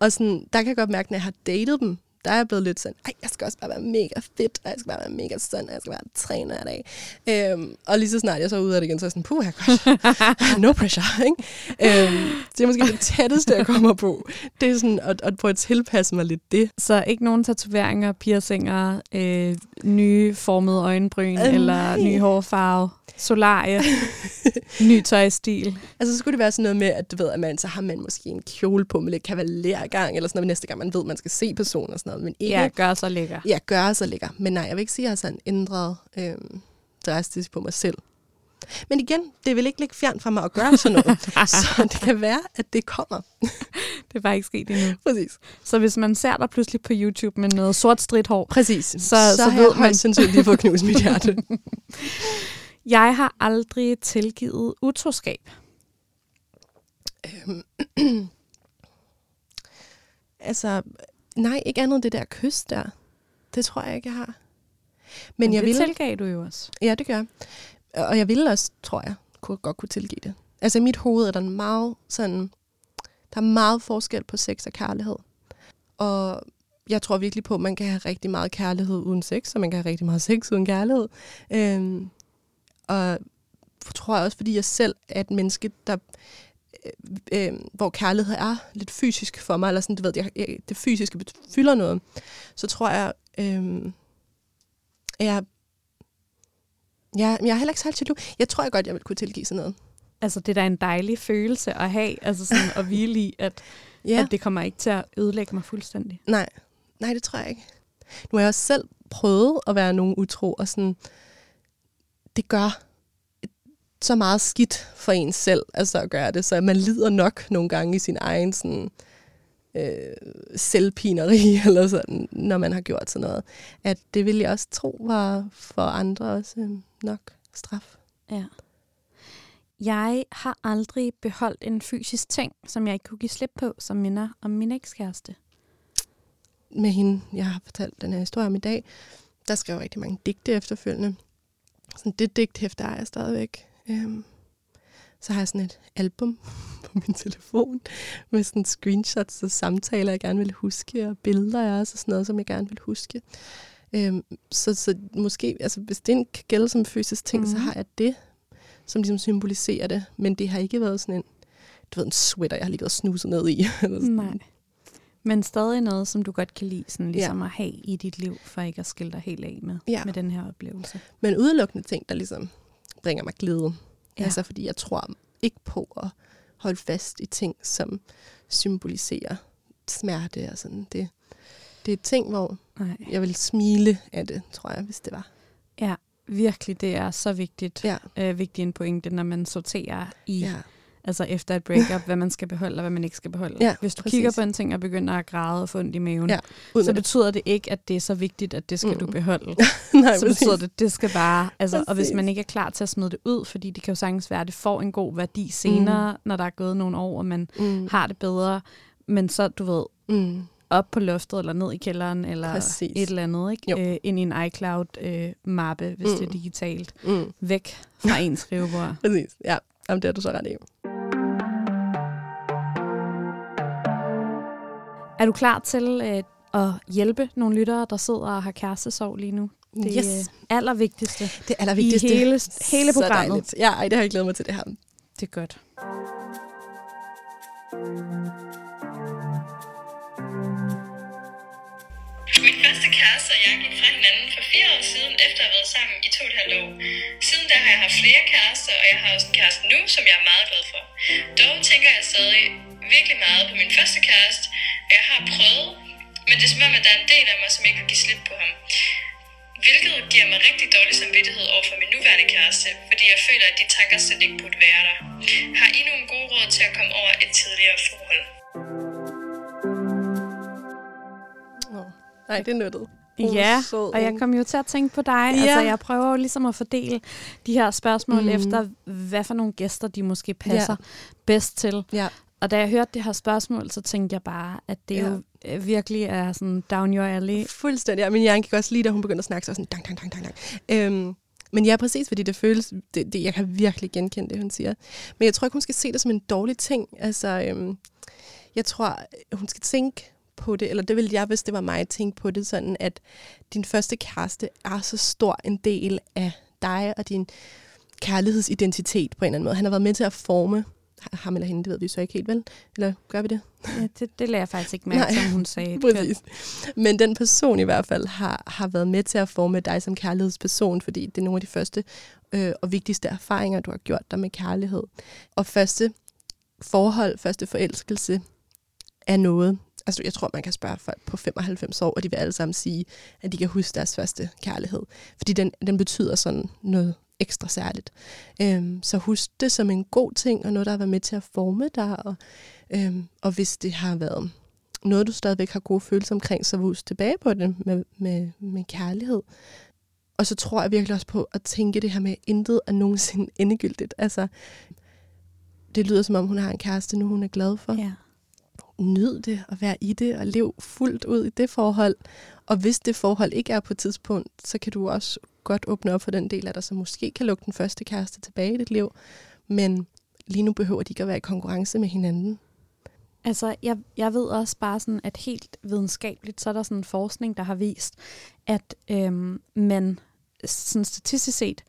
og sådan, der kan jeg godt mærke, når jeg har datet dem, der er jeg blevet lidt sådan, ej, jeg skal også bare være mega fedt, og jeg skal bare være mega sund, og jeg skal bare træne hver dag. Øhm, og lige så snart jeg så ud af det igen, så er jeg sådan, puh, jeg godt. no pressure, ikke? Øhm, det er måske det tætteste, jeg kommer på. Det er sådan at, at prøve at tilpasse mig lidt det.
Så ikke nogen tatoveringer, piercinger, øh, nye formede øjenbryn, øh, eller nej. ny hårfarve? solarie, ny tøjstil.
Altså, så skulle det være sådan noget med, at du ved, at man, så har man måske en kjole på med lidt kavalergang, eller sådan noget, næste gang man ved, at man skal se personen og sådan noget. Men ikke,
ja, gør så lækker.
Ja, gør så lækker. Men nej, jeg vil ikke sige, at jeg har sådan ændret øhm, drastisk på mig selv. Men igen, det vil ikke ligge fjern fra mig at gøre sådan noget. så det kan være, at det kommer.
det er bare ikke sket endnu.
Præcis.
Så hvis man ser dig pludselig på YouTube med noget sort stridt hår,
Præcis. så, så, så ved man sandsynligt lige fået knust mit hjerte.
Jeg har aldrig tilgivet utroskab.
Øhm. altså, nej, ikke andet det der kys der. Det tror jeg ikke, jeg har.
Men, Men jeg det vil... tilgav du jo også.
Ja, det gør Og jeg ville også, tror jeg, kunne, godt kunne tilgive det. Altså i mit hoved er der meget sådan... Der er meget forskel på sex og kærlighed. Og jeg tror virkelig på, at man kan have rigtig meget kærlighed uden sex, og man kan have rigtig meget sex uden kærlighed. Øhm, og tror jeg også, fordi jeg selv er et menneske, der øh, øh, hvor kærlighed er lidt fysisk for mig, eller sådan, du ved, jeg, jeg, det fysiske fylder noget, så tror jeg, øh, jeg, jeg, jeg er heller ikke så altid Jeg tror jeg godt, jeg vil kunne tilgive sådan noget.
Altså, det er da en dejlig følelse at have, altså sådan at hvile i, at, ja. at det kommer ikke til at ødelægge mig fuldstændig.
Nej, nej, det tror jeg ikke. Nu har jeg også selv prøvet at være nogen utro, og sådan, det gør så meget skidt for en selv, altså at gøre det, så man lider nok nogle gange i sin egen sådan, øh, selvpineri, eller sådan, når man har gjort sådan noget. At det vil jeg også tro var for andre også øh, nok straf.
Ja. Jeg har aldrig beholdt en fysisk ting, som jeg ikke kunne give slip på, som minder om min ekskæreste.
Med hende, jeg har fortalt den her historie om i dag, der skrev rigtig mange digte efterfølgende. Sådan det digthæfte er jeg stadigvæk. Øhm, så har jeg sådan et album på min telefon med sådan screenshots og samtaler, jeg gerne vil huske, og billeder jeg også, og sådan noget, som jeg gerne vil huske. Øhm, så, så måske, altså hvis det kan gælde som fysisk ting, mm. så mhm. har jeg det, som ligesom symboliserer det. Men det har ikke været sådan en, du ved, en sweater, jeg har lige gået snuset ned i. Eller sådan.
Nej. Men stadig noget, som du godt kan lide, sådan ligesom ja. at have i dit liv, for ikke at skille dig helt af med, ja. med den her oplevelse.
Men udelukkende ting, der ligesom bringer mig glæde. Ja. Altså fordi jeg tror ikke på at holde fast i ting, som symboliserer smerte og sådan. Det, det er ting, hvor Nej. jeg vil smile af det, tror jeg, hvis det var.
Ja, virkelig, det er så vigtigt. Ja. Øh, vigtig en pointe, når man sorterer i ja. Altså efter et breakup, hvad man skal beholde og hvad man ikke skal beholde.
Ja,
Hvis du
præcis.
kigger på en ting og begynder at græde og få ondt i maven,
Ja,
så betyder det ikke, at det er så vigtigt, at det skal mm. du beholde.
Nej,
så betyder det, det skal bare, altså, og hvis man ikke er klar til at smide det ud, fordi det kan jo sagtens være, at det får en god værdi senere, mm. når der er gået nogle år, og man
Mm.
har det bedre, men så, du ved,
Mm.
op på loftet, eller ned i kælderen, eller
Præcis.
et eller andet, ikke?
Jo.
Øh, ind i en iCloud-mappe, øh, hvis mm. det er
Mm.
digitalt.
Mm.
Væk fra ens skrivebord.
Præcis, ja. Jamen, det er du så ret i.
Er du klar til øh, at hjælpe nogle lyttere, der sidder og har kærestesorg lige nu? Det er
Yes.
øh, allervigtigste
Det allervigtigste.
i hele, hele
Så
programmet.
dejligt. Ja, ej, det har jeg glædet mig til det her.
Det er godt.
Kæreste og jeg gik fra hinanden for fire år siden, efter at have været sammen i to og et halvt år. Siden da har jeg haft flere kærester, og jeg har også en kæreste nu, som jeg er meget glad for. Dog tænker jeg stadig virkelig meget på min første kæreste, og jeg har prøvet, men det er som om, at der er en del af mig, som ikke vil give slip på ham. Hvilket giver mig rigtig dårlig samvittighed over for min nuværende kæreste, fordi jeg føler, at de tanker slet ikke burde være der. Har I nogle gode råd til at komme over et tidligere forhold?
Nej, det er nuttet.
Ja,
sød
og jeg kom jo til at tænke på dig.
Ja.
Altså, jeg prøver jo ligesom at fordele de her spørgsmål mm. efter, hvad for nogle gæster de måske passer ja. bedst til.
Ja,
Og da jeg hørte det her spørgsmål, så tænkte jeg bare, at det
Ja.
jo øh, virkelig er sådan down your alley.
fuldstændig. Ja, min hjerne gik også lige, da hun begyndte at snakke, så sådan, dang, dang, dang, dang, dang. Øhm, men ja, præcis, fordi det føles, det, det, jeg kan virkelig genkende det, hun siger. Men jeg tror ikke, hun skal se det som en dårlig ting. Altså, øhm, jeg tror, hun skal tænke på det, eller det ville jeg, hvis det var mig, tænke på det sådan, at din første kæreste er så stor en del af dig og din kærlighedsidentitet på en eller anden måde. Han har været med til at forme ham eller hende, det ved vi så ikke helt, vel? Eller gør vi det?
Ja, det, det lader jeg faktisk ikke mærke,
Nej.
som hun sagde.
Præcis. Men den person i hvert fald har, har været med til at forme dig som kærlighedsperson, fordi det er nogle af de første øh, og vigtigste erfaringer, du har gjort dig med kærlighed. Og første forhold, første forelskelse er noget, altså jeg tror, man kan spørge folk på 95 år, og de vil alle sammen sige, at de kan huske deres første kærlighed. Fordi den, den betyder sådan noget ekstra særligt. Øhm, så husk det som en god ting, og noget, der har været med til at forme dig. Og, øhm, og hvis det har været noget, du stadigvæk har gode følelser omkring, så husk tilbage på det med, med, med kærlighed. Og så tror jeg virkelig også på at tænke det her med, at intet er nogensinde endegyldigt. Altså, det lyder som om, hun har en kæreste nu, hun er glad for.
Ja.
Nyd det og være i det og lev fuldt ud i det forhold. Og hvis det forhold ikke er på et tidspunkt, så kan du også godt åbne op for den del af dig, som måske kan lukke den første kæreste tilbage i dit liv. Men lige nu behøver de ikke at være i konkurrence med hinanden.
Altså, jeg, jeg ved også bare sådan, at helt videnskabeligt, så er der sådan en forskning, der har vist, at øhm, man sådan statistisk set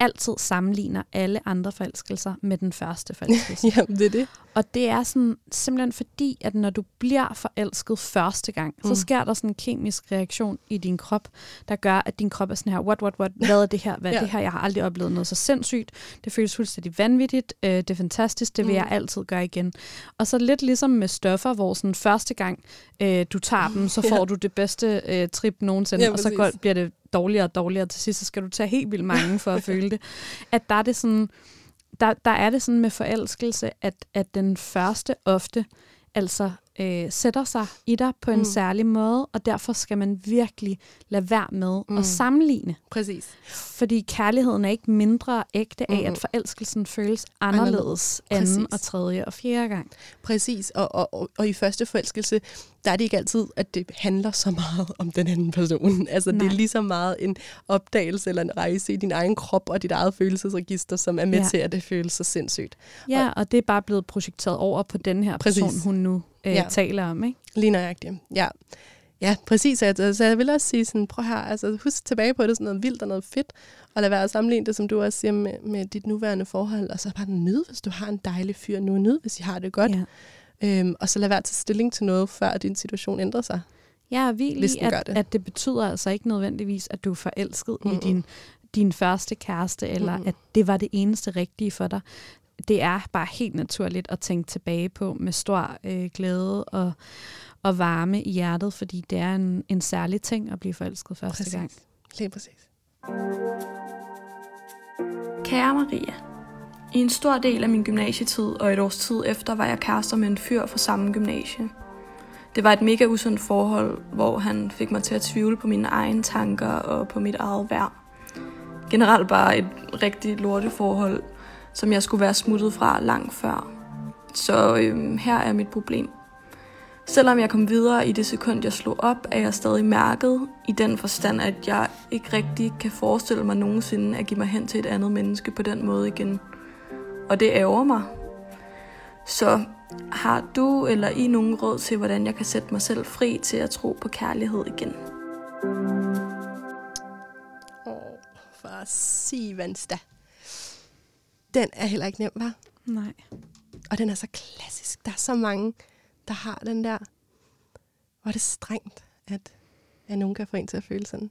altid sammenligner alle andre forelskelser med den første forelskelse.
Ja, det er det.
Og det er sådan, simpelthen fordi, at når du bliver forelsket første gang, mm. så sker der sådan en kemisk reaktion i din krop, der gør, at din krop er sådan her, what, what, what, hvad er det her, hvad er
Ja.
det her, jeg har aldrig oplevet noget så sindssygt, det føles fuldstændig vanvittigt, øh, det er fantastisk, det vil
Mm.
jeg altid gøre igen. Og så lidt ligesom med stoffer, hvor sådan første gang øh, du tager dem, så får
Ja.
du det bedste øh, trip nogensinde,
Ja,
og så går, bliver det dårligere og dårligere, til sidst så skal du tage helt vildt mange for at føle det. At der er det sådan, der, der er det sådan med forelskelse, at, at den første ofte altså øh, sætter sig i dig på en
Mm.
særlig måde, og derfor skal man virkelig lade være med mm. At sammenligne.
Præcis.
Fordi kærligheden er ikke mindre ægte af,
Mm.
at forelskelsen føles anderledes,
Anderledes.
anden og tredje og fjerde gang.
Præcis, og, og, og, og i første forelskelse, der er det ikke altid, at det handler så meget om den anden person. Altså Nej. det er lige så meget en opdagelse eller en rejse i din egen krop og dit eget følelsesregister, som er med ja. Til, at det føles så sindssygt.
Ja, og det er bare blevet projekteret over på den her
Præcis.
person, hun nu øh,
Ja.
ja. taler om. Ikke?
Lige nøjagtigt, ja. Ja, præcis. Så, så jeg vil også sige sådan, prøv her, altså husk tilbage på det, sådan noget vildt og noget fedt, og lad være at sammenligne det, som du også siger, med, med dit nuværende forhold, og så bare nyd, hvis du har en dejlig fyr nu, nyd, hvis I har det godt,
Ja.
øhm, og så lad være at tage stilling til noget, før din situation ændrer sig.
Vild
Hvis
i, at,
det.
at det betyder altså ikke nødvendigvis, at du er forelsket mm
Mm-mm.
i din, din første kæreste, eller
Mm-mm.
at det var det eneste rigtige for dig. Det er bare helt naturligt at tænke tilbage på med stor øh, glæde og, og varme i hjertet, fordi det er en, en særlig ting at blive forelsket første
Præcis.
gang.
Lige præcis.
Kære Maria, I en stor del af min gymnasietid og et års tid efter var jeg kærester med en fyr fra samme gymnasie. Det var et mega usundt forhold, hvor han fik mig til at tvivle på mine egne tanker og på mit eget værd. Generelt bare et rigtig lorteforhold, som jeg skulle være smuttet fra langt før. Så øhm, her er mit problem. Selvom jeg kom videre i det sekund, jeg slog op, er jeg stadig mærket i den forstand, at jeg ikke rigtig kan forestille mig nogensinde at give mig hen til et andet menneske på den måde igen. Og det ærger mig. Så har du eller I nogen råd til, hvordan jeg kan sætte mig selv fri til at tro på kærlighed igen?
Åh, oh, for Sivansta. Den er heller ikke nem, var.
Nej.
Og den er så klassisk. Der er så mange, der har den der. Hvor er det strengt, at, at nogen kan få en til at føle sådan.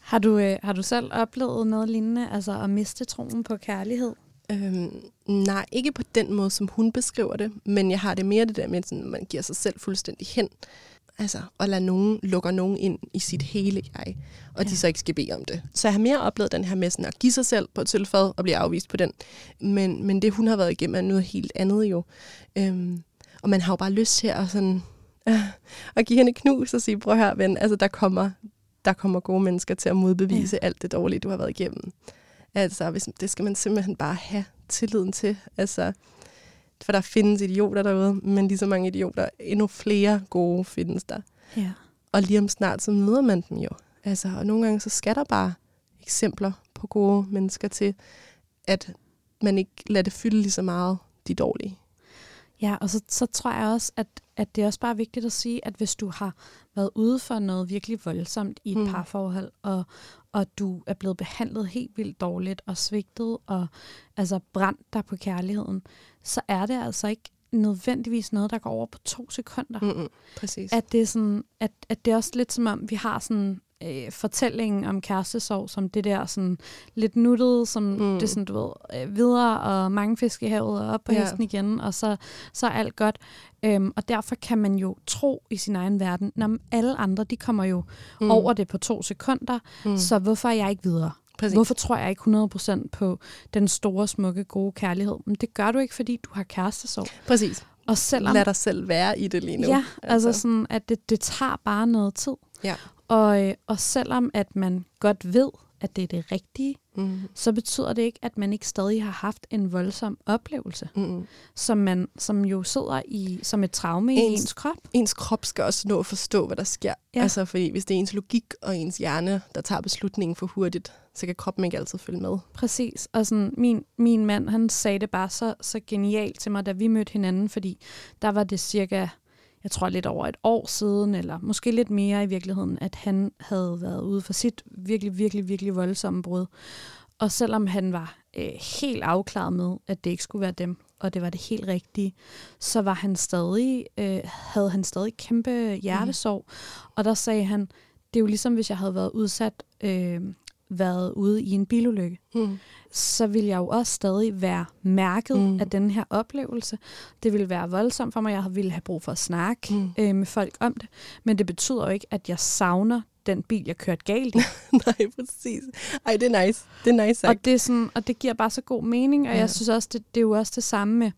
Har du, øh, har du selv oplevet noget lignende, altså at miste troen på kærlighed?
Øhm, nej, ikke på den måde, som hun beskriver det, men jeg har det mere det der med, at man giver sig selv fuldstændig hen. Altså, og lader nogen, lukker nogen ind i sit hele jeg, og ja. de så ikke skal bede om det. Så jeg har mere oplevet den her med sådan at give sig selv på et sølvfad og blive afvist på den. Men, men det, hun har været igennem, er noget helt andet jo. Øhm, og man har jo bare lyst til at, sådan, øh, at give hende knus og sige, prøv her ven, altså der kommer, der kommer gode mennesker til at modbevise ja. alt det dårlige, du har været igennem. Altså, hvis, det skal man simpelthen bare have tilliden til. Altså, for der findes idioter derude, men lige så mange idioter, endnu flere gode findes der.
Ja.
Og lige om snart, så møder man dem jo. Altså, og nogle gange, så skal der bare eksempler på gode mennesker til, at man ikke lader det fylde lige så meget de dårlige.
Ja, og så, så tror jeg også, at, at det er også bare vigtigt at sige, at hvis du har været ude for noget virkelig voldsomt i et mm. parforhold, og, og du er blevet behandlet helt vildt dårligt og svigtet og altså brændt dig på kærligheden, så er det altså ikke nødvendigvis noget, der går over på to sekunder.
Mm-mm, præcis.
At det er sådan, at, at det er også lidt som om, vi har sådan øh, fortællingen om kærestesorg som det der sådan lidt nuttede, som mm. det sådan, du ved, øh, videre og mange fisk i havet og op på ja. hesten igen, og så, så er alt godt. Øhm, og derfor kan man jo tro i sin egen verden, når alle andre, de kommer jo mm. over det på to sekunder, mm. så hvorfor er jeg ikke videre? Præcis. Hvorfor tror jeg ikke 100% på den store, smukke, gode kærlighed? Men det gør du ikke, fordi du har kærestesorg.
Præcis.
Og selvom,
Lad dig selv være i det lige nu.
Ja, altså, altså sådan, at det, det tager bare noget tid.
Ja.
Og, øh, og selvom at man godt ved, at det er det rigtige,
mm.
så betyder det ikke, at man ikke stadig har haft en voldsom oplevelse,
mm.
som, man, som jo sidder i som et traume ens, i ens krop.
Ens krop skal også nå at forstå, hvad der sker. Ja. Altså, fordi hvis det er ens logik og ens hjerne, der tager beslutningen for hurtigt, så kan kroppen ikke altid følge med.
Præcis. Og sådan, min, min mand, han sagde det bare så, så genialt til mig, da vi mødte hinanden, fordi der var det cirka jeg tror lidt over et år siden, eller måske lidt mere i virkeligheden, at han havde været ude for sit virkelig, virkelig, virkelig voldsomme brud. Og selvom han var øh, helt afklaret med, at det ikke skulle være dem, og det var det helt rigtige, så var han stadig, øh, havde han stadig kæmpe hjertesorg. Mm. Og der sagde han, det er jo ligesom, hvis jeg havde været udsat øh, været ude i en bilulykke,
mm.
så vil jeg jo også stadig være mærket mm. af den her oplevelse. Det vil være voldsomt for mig. Jeg ville have brug for at snakke mm. øh, med folk om det. Men det betyder jo ikke, at jeg savner den bil, jeg kørte galt i.
Nej, præcis. Ej, det er nice. Det er nice sagt.
Og det, er sådan, og det giver bare så god mening, og ja. jeg synes også, det, det er jo også det samme med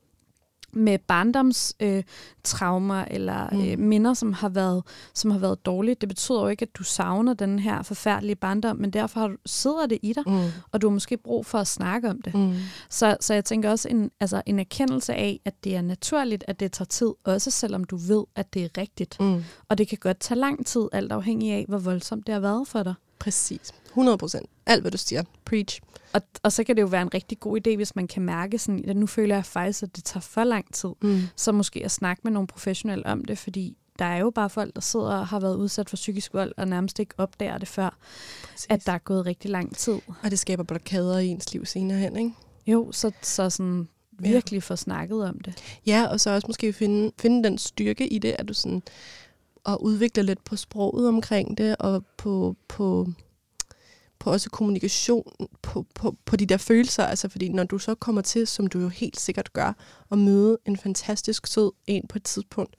med barndomstraumer øh, traumer eller mm. øh, minder, som har været som har været dårlige. Det betyder jo ikke, at du savner den her forfærdelige barndom, men derfor har du, sidder det i dig,
mm.
og du har måske brug for at snakke om det.
Mm.
Så, så jeg tænker også en, altså en erkendelse af, at det er naturligt, at det tager tid, også selvom du ved, at det er rigtigt.
Mm.
Og det kan godt tage lang tid, alt afhængig af, hvor voldsomt det har været for dig.
Præcis. 100 procent. Alt, hvad du siger. Preach.
Og, og så kan det jo være en rigtig god idé, hvis man kan mærke sådan, at nu føler jeg faktisk, at det tager for lang tid.
Mm.
Så måske at snakke med nogle professionelle om det, fordi der er jo bare folk, der sidder og har været udsat for psykisk vold, og nærmest ikke opdager det før, Præcis. at der er gået rigtig lang tid.
Og det skaber blokader i ens liv senere hen, ikke?
Jo, så, så sådan virkelig ja. få snakket om det.
Ja, og så også måske finde, finde den styrke i det, at du sådan, og udvikle lidt på sproget omkring det, og på, på på også kommunikation, på, på, på de der følelser. Altså fordi når du så kommer til, som du jo helt sikkert gør, at møde en fantastisk sød en på et tidspunkt,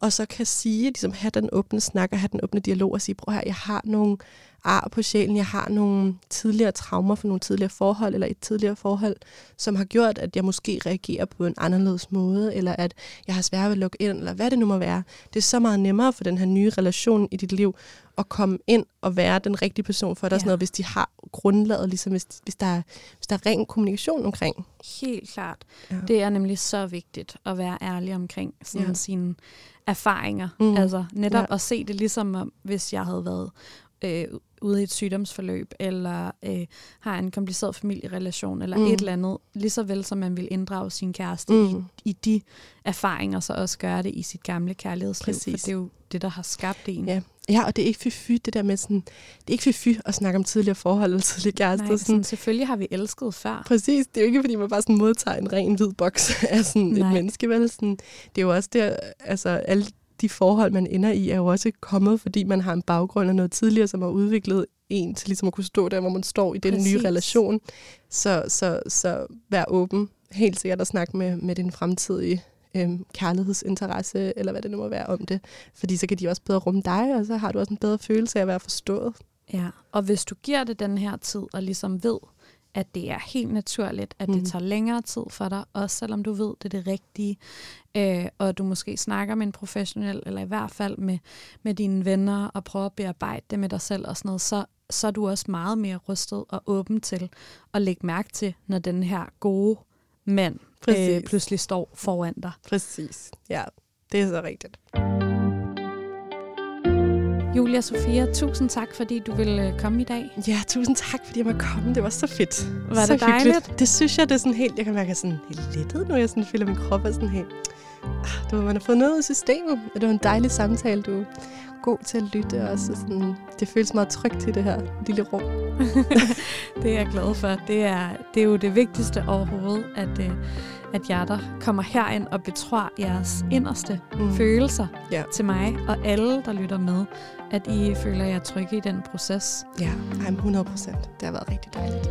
og så kan sige, ligesom have den åbne snak og have den åbne dialog og sige, prøv her, jeg har nogle ar på sjælen, jeg har nogle tidligere traumer for nogle tidligere forhold, eller et tidligere forhold, som har gjort, at jeg måske reagerer på en anderledes måde, eller at jeg har svært ved at lukke ind, eller hvad det nu må være. Det er så meget nemmere for den her nye relation i dit liv, at komme ind og være den rigtige person for dig, ja. sådan noget, hvis de har grundlaget, ligesom hvis, hvis, der er, hvis der er ren kommunikation omkring.
Helt klart. Ja. Det er nemlig så vigtigt at være ærlig omkring sådan ja. sine erfaringer. Mm. Altså netop ja. at se det ligesom, om, hvis jeg havde været øh, ude i et sygdomsforløb, eller øh, har en kompliceret familierelation, eller mm. et eller andet, lige så vel som man vil inddrage sin kæreste mm. i, i de erfaringer, så også gøre det i sit gamle kærlighedsliv, Præcis. for det er jo det, der har skabt en.
Ja. Ja, og det er ikke fy det der med sådan, det er ikke fy at snakke om tidligere forhold eller tidligere kærester.
Nej,
sådan, sådan,
selvfølgelig har vi elsket før.
Præcis, det er jo ikke, fordi man bare sådan modtager en ren hvid boks af sådan Nej. et menneske, vel? Sådan, det er jo også der, altså alle de forhold, man ender i, er jo også kommet, fordi man har en baggrund af noget tidligere, som har udviklet en til ligesom at kunne stå der, hvor man står i den Præcis. nye relation. Så, så, så vær åben, helt sikkert at snakke med, med din fremtidige øhm, kærlighedsinteresse, eller hvad det nu må være om det. Fordi så kan de også bedre rumme dig, og så har du også en bedre følelse af at være forstået.
Ja, og hvis du giver det den her tid, og ligesom ved, at det er helt naturligt, at mm. det tager længere tid for dig, også selvom du ved, det er det rigtige, øh, og du måske snakker med en professionel, eller i hvert fald med, med dine venner, og prøver at bearbejde det med dig selv og sådan noget, så, så er du også meget mere rustet og åben til at lægge mærke til, når den her gode mand øh, pludselig står foran dig.
Præcis, ja. Det er så rigtigt.
Julia Sofia, tusind tak, fordi du ville øh, komme i dag.
Ja, tusind tak, fordi jeg måtte komme. Det var så fedt.
Var så det dejligt?
Hyggeligt. Det synes jeg, det er sådan helt... Jeg kan mærke, sådan helt lettet, når jeg sådan føler, min krop er sådan helt... Ah, du, man har fået noget ud af systemet, og det var en dejlig samtale. Du er god til at lytte også. Sådan, det føles meget trygt i det her lille rum.
det er jeg glad for. Det er, det er jo det vigtigste overhovedet, at, øh, at jeg der kommer herind og betror jeres inderste mm. følelser ja. til mig og alle, der lytter med, at I føler jer trygge i den proces.
Ja, 100 procent. Det har været rigtig dejligt.